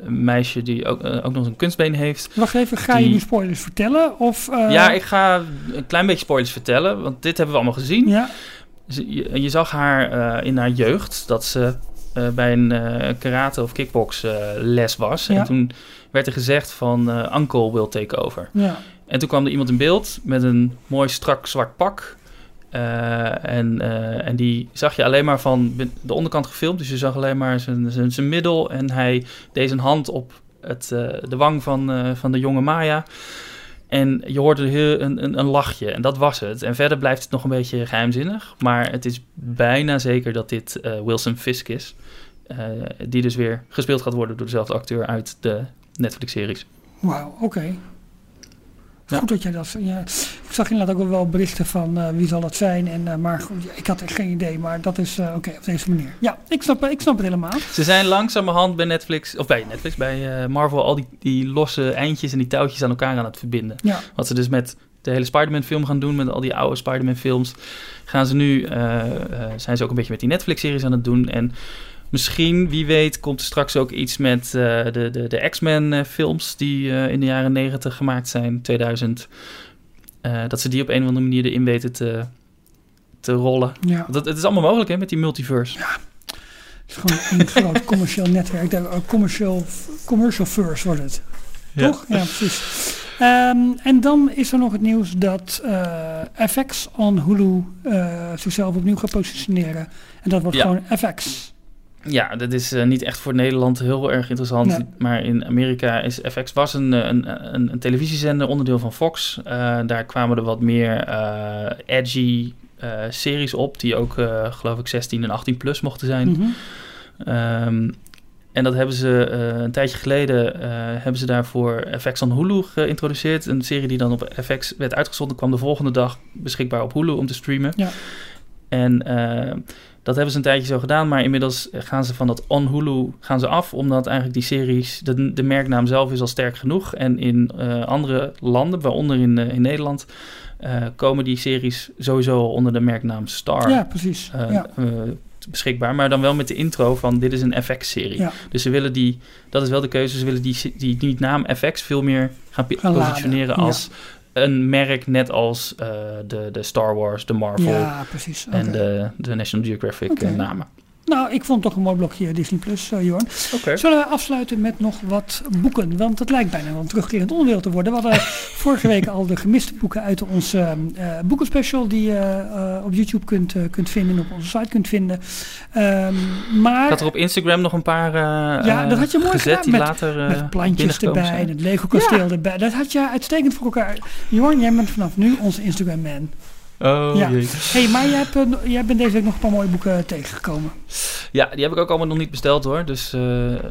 meisje die ook, ook nog eens een kunstbeen heeft. Wacht even, ga je nu spoilers vertellen? Of, ja, ik ga een klein beetje spoilers vertellen. Want dit hebben we allemaal gezien. Ja, Je, je zag haar in haar jeugd dat ze eh, bij een eh, karate of kickbox eh, les was. Ja. En toen werd er gezegd van uncle will take over. ja. En toen kwam er iemand in beeld met een mooi strak zwart pak. En, en die zag je alleen maar van de onderkant gefilmd. Dus je zag alleen maar zijn, zijn, zijn middel. En hij deed zijn hand op het, de wang van, van de jonge Maya. En je hoorde een, een, een lachje. En dat was het. En verder blijft het nog een beetje geheimzinnig. Maar het is bijna zeker dat dit eh, Wilson Fisk is. Eh, die dus weer gespeeld gaat worden door dezelfde acteur uit de Netflix-series. Wauw, oké. Ja. Goed dat jij dat... Ja. Ik zag inderdaad ook wel berichten van eh, wie zal het zijn. En, eh, maar goed, ik had echt geen idee. Maar dat is eh, oké, op deze manier. Ja, ik snap, ik snap het helemaal. Ze zijn langzamerhand bij Netflix, of bij Netflix, bij Marvel, al die, die losse eindjes en die touwtjes aan elkaar aan het verbinden. Ja, Wat ze dus met de hele Spider-Man film gaan doen, met al die oude Spider-Man films, gaan ze nu, zijn ze ook een beetje met die Netflix-series aan het doen. En misschien, wie weet, komt er straks ook iets met eh, de, de, de X-Men eh, films die eh, in de jaren 90 gemaakt zijn, 2000. eh, dat ze die op een of andere manier erin weten te, te rollen. ja. Want het, is allemaal mogelijk hè, met die multiverse. Het is gewoon een groot commercieel netwerk. Uh, commercial, commercial first wordt het. Ja. Toch? Ja, precies. Ehm, en dan is er nog het nieuws dat eh, FX on Hulu eh, zichzelf opnieuw gaat positioneren. En dat wordt Ja. gewoon FX. Ja, dat is eh, niet echt voor Nederland heel erg interessant. Nee. Maar in Amerika is FX was een, eh, een, een, een televisiezender, onderdeel van Fox. Eh, daar kwamen er wat meer edgy series op, die ook, geloof ik, 16 en 18 plus mochten zijn. Mhm. Ehm, en dat hebben ze een tijdje geleden hebben ze daarvoor FX on Hulu geïntroduceerd. Een serie die dan op FX werd uitgezonden, kwam de volgende dag beschikbaar op Hulu om te streamen. Ja. En dat hebben ze een tijdje zo gedaan, maar inmiddels gaan ze van dat on Hulu gaan ze af, omdat eigenlijk die series, de, de merknaam zelf is al sterk genoeg. En in eh, andere landen, waaronder in, eh, in Nederland, eh, komen die series sowieso onder de merknaam Star Ja, precies. eh, ja. eh, beschikbaar. Maar dan wel met de intro van dit is een FX-serie. Ja. Dus ze willen die, dat is wel de keuze, ze willen die, die, die naam FX veel meer gaan, laden, positioneren ja. Een merk, net als eh, de, de Star Wars, de Marvel ja, precies. en de, de National Geographic eh, namen. Nou, ik vond het toch een mooi blokje Disney Plus, eh, Jorn. Zullen we afsluiten met nog wat boeken? Want het lijkt bijna wel een terugkerend onderdeel te worden. We hadden vorige week al de gemiste boeken uit onze eh, boekenspecial... die je op YouTube kunt, kunt vinden en op onze site kunt vinden. Ehm, maar Ik had er op Instagram nog een paar Ja, dat had je mooi gezet gedaan met- later met plantjes erbij en het Lego kasteel erbij. Dat had je uitstekend voor elkaar. Jorn, jij bent vanaf nu onze Instagram man. Oh, Ja. jee. hey, maar jij, hebt, eh, jij bent deze week nog een paar mooie boeken tegengekomen. Ja, die heb ik ook allemaal nog niet besteld hoor, dus eh,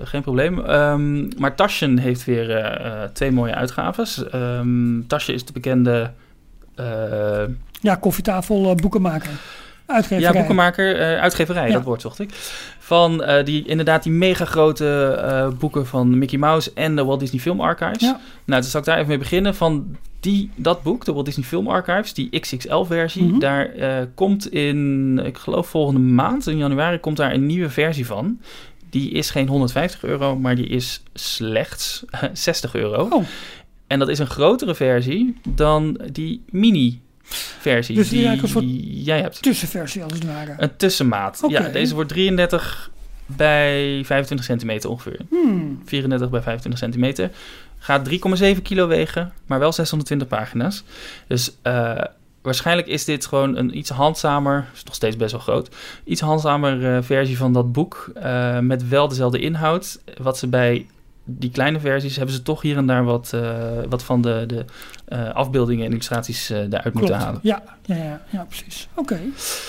geen probleem. Ehm, maar Taschen heeft weer eh, eh, twee mooie uitgaves. Ehm Taschen is de bekende eh, Ja, koffietafel eh, boekenmaker. Uitgeverij. ja, boekenmaker, eh, uitgeverij, Ja. dat woord zocht ik. Van eh, die, inderdaad die mega grote eh, boeken van Mickey Mouse en de Walt Disney Film Archives. Ja. Nou, dus zal ik daar even mee beginnen. Van die, dat boek, de Walt Disney Film Archives, die XXL-versie, Mhm. daar komt in, ik geloof volgende maand, in januari, komt daar een nieuwe versie van. Die is geen 150 euro, maar die is slechts 60 euro. Oh, En dat is een grotere versie dan die mini-versie Dus die die, eigenlijk een soort- jij hebt. tussenversie als het ware. Een tussenmaat. Ja, deze wordt 33 bij 25 centimeter ongeveer. Hmm. 34 bij 25 centimeter. Gaat 3,7 kilo wegen, maar wel 620 pagina's. Dus eh, waarschijnlijk is dit gewoon een iets handzamer, is nog steeds best wel groot, iets handzamer eh, versie van dat boek. eh, met wel dezelfde inhoud. Wat ze bij die kleine versies hebben ze toch hier en daar wat, eh, wat van de, de eh, afbeeldingen en illustraties eh eruit moeten halen. Ja, ja, ja, ja precies. Oké,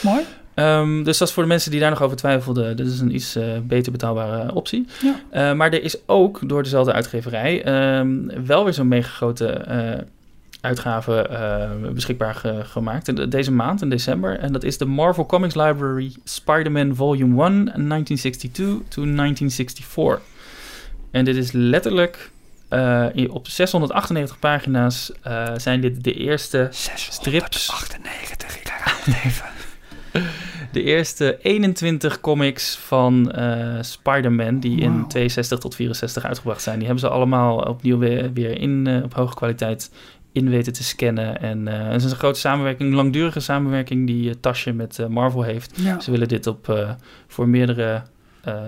mooi. Ehm, dus dat is voor de mensen die daar nog over twijfelden. Dit is een iets beter betaalbare optie. Ja. Maar er is ook door dezelfde uitgeverij ehm, wel weer zo'n mega grote eh, uitgave beschikbaar ge- gemaakt. En Deze maand, in december. En dat is de Marvel Comics Library Spider-Man Volume 1, 1962 to 1964. En dit is letterlijk eh, op 698 pagina's eh, zijn dit de eerste strips 98, ik herhaal het even. De eerste 21 comics van eh, Spider-Man die in Wauw. 62 tot 64 uitgebracht zijn. Die hebben ze allemaal opnieuw weer, weer in, op hoge kwaliteit in weten te scannen. En eh, het is een grote samenwerking, een langdurige samenwerking die uh, Tasje met Marvel heeft. Ja. Ze willen dit op, voor meerdere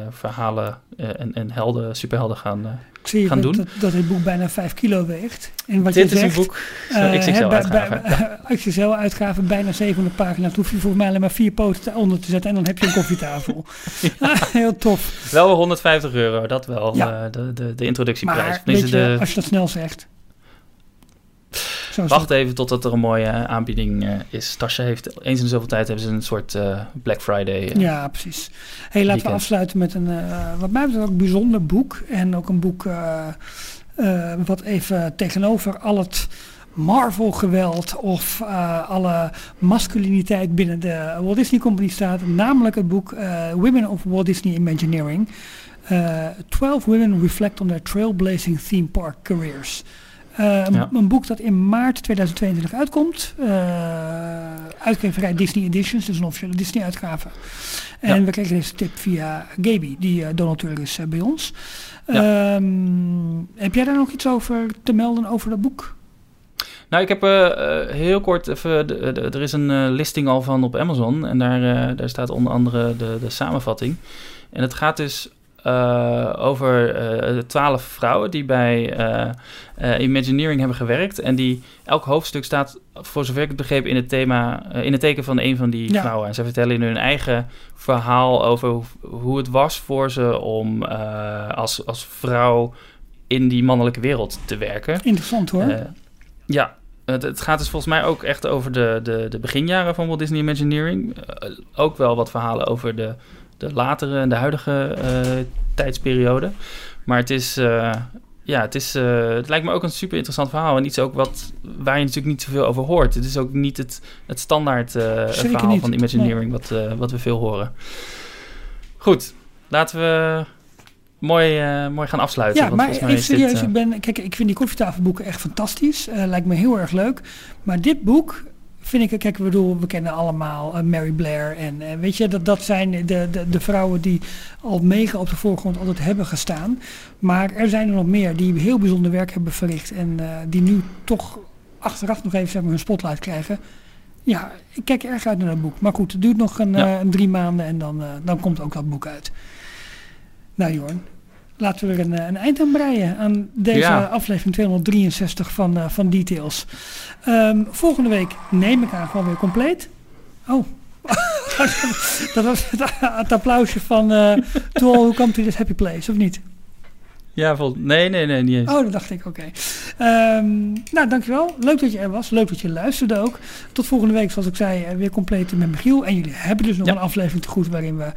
verhalen eh, en, en helden, superhelden gaan. eh. Ik zie gaan dat, doen. Dat, dat dit boek bijna 5 kilo weegt. En wat Dit je is een boek, eh, XXL-uitgave. bij- XXL-uitgave, bijna 700 pagina's. hoef je volgens mij alleen maar vier poten onder te zetten en dan heb je een koffietafel. Heel tof. Wel 150 euro, dat wel, Ja. eh, de, de, de introductieprijs. Maar je, de, als je dat snel zegt. Zo Wacht even totdat er een mooie eh, aanbieding eh, is. Tasje heeft eens in de zoveel tijd hebben ze een soort eh, Black Friday. Ja, precies. Hey, laten we afsluiten met een, wat mij betreft, ook bijzonder boek. En ook een boek wat even tegenover al het Marvel-geweld of alle masculiniteit binnen de Walt Disney Company staat. Namelijk het boek Women of Walt Disney Imagineering. Eh 12 Women Reflect on Their Trailblazing Theme Park Careers. Eh, een- Ja. Een boek dat in maart 2022 uitkomt. Eh uitgeverij Disney Editions, dus een officiële Disney-uitgave. En Ja. we kregen deze tip via Gaby, die eh, donateur is bij ons. Ja. Ehm, heb jij daar nog iets over te melden over dat boek? Nou, ik heb heel kort even. de- de- er is een listing al van op Amazon. En daar, daar staat onder andere de, de samenvatting. En het gaat dus uh, over uh, twaalf vrouwen die bij uh, Imagineering hebben gewerkt. En die elk hoofdstuk staat, voor zover ik het begreep, in het thema, in het teken van een van die ja. vrouwen. En ze vertellen in hun eigen verhaal over hoe, hoe het was voor ze om als, als vrouw in die mannelijke wereld te werken. Interessant hoor. ja, het, het, gaat dus volgens mij ook echt over de, de, de beginjaren van Walt Disney Imagineering. ook wel wat verhalen over de de latere en de huidige uh, tijdsperiode. Maar het is, uh, ja, het, is, uh, het lijkt me ook een super interessant verhaal. En iets ook wat, waar je natuurlijk niet zoveel over hoort. Het is ook niet het, het standaard verhaal niet. van Imagineering wat, wat we veel horen. Goed, laten we mooi, mooi gaan afsluiten. Ja, maar ik serieus, ik ben, kijk, ik vind die koffietafelboeken echt fantastisch. lijkt me heel erg leuk. Maar dit boek vind ik, kijk, we bedoel, we kennen allemaal uh, Mary Blair. En uh, weet je, dat, dat zijn de, de, de vrouwen die al mega op de voorgrond altijd hebben gestaan. Maar er zijn er nog meer die heel bijzonder werk hebben verricht. En uh, die nu toch achteraf nog even zeg maar, hun spotlight krijgen. Ja, ik kijk erg uit naar dat boek. Maar goed, het duurt nog een, ja. een drie maanden en dan, dan komt ook dat boek uit. Nou Jorn, laten we er een, een eind aan breien aan deze ja. aflevering 263 van, uh, van Details. Um, volgende week neem ik aan gewoon weer compleet. Oh, dat was het, het applausje van uh, To All Who Come To This Happy Place, of niet? Ja, vol nee, nee, nee, niet eens. Oh, dat dacht ik, oké. Okay. Um, nou, dankjewel. Leuk dat je er was. Leuk dat je luisterde ook. Tot volgende week, zoals ik zei, weer compleet met Michiel. En jullie hebben dus nog ja. een aflevering te goed waarin we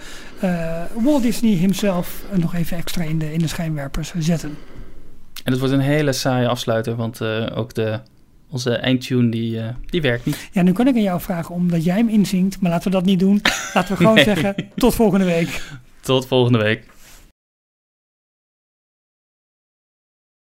uh, Walt Disney himself nog even extra in de, in de schijnwerpers zetten. En het wordt een hele saaie afsluiter, want uh, ook de, onze eindtune die, uh, die werkt niet. Ja, nu kan ik aan jou vragen omdat jij hem inzingt, maar laten we dat niet doen. Laten we gewoon nee. zeggen, tot volgende week. Tot volgende week.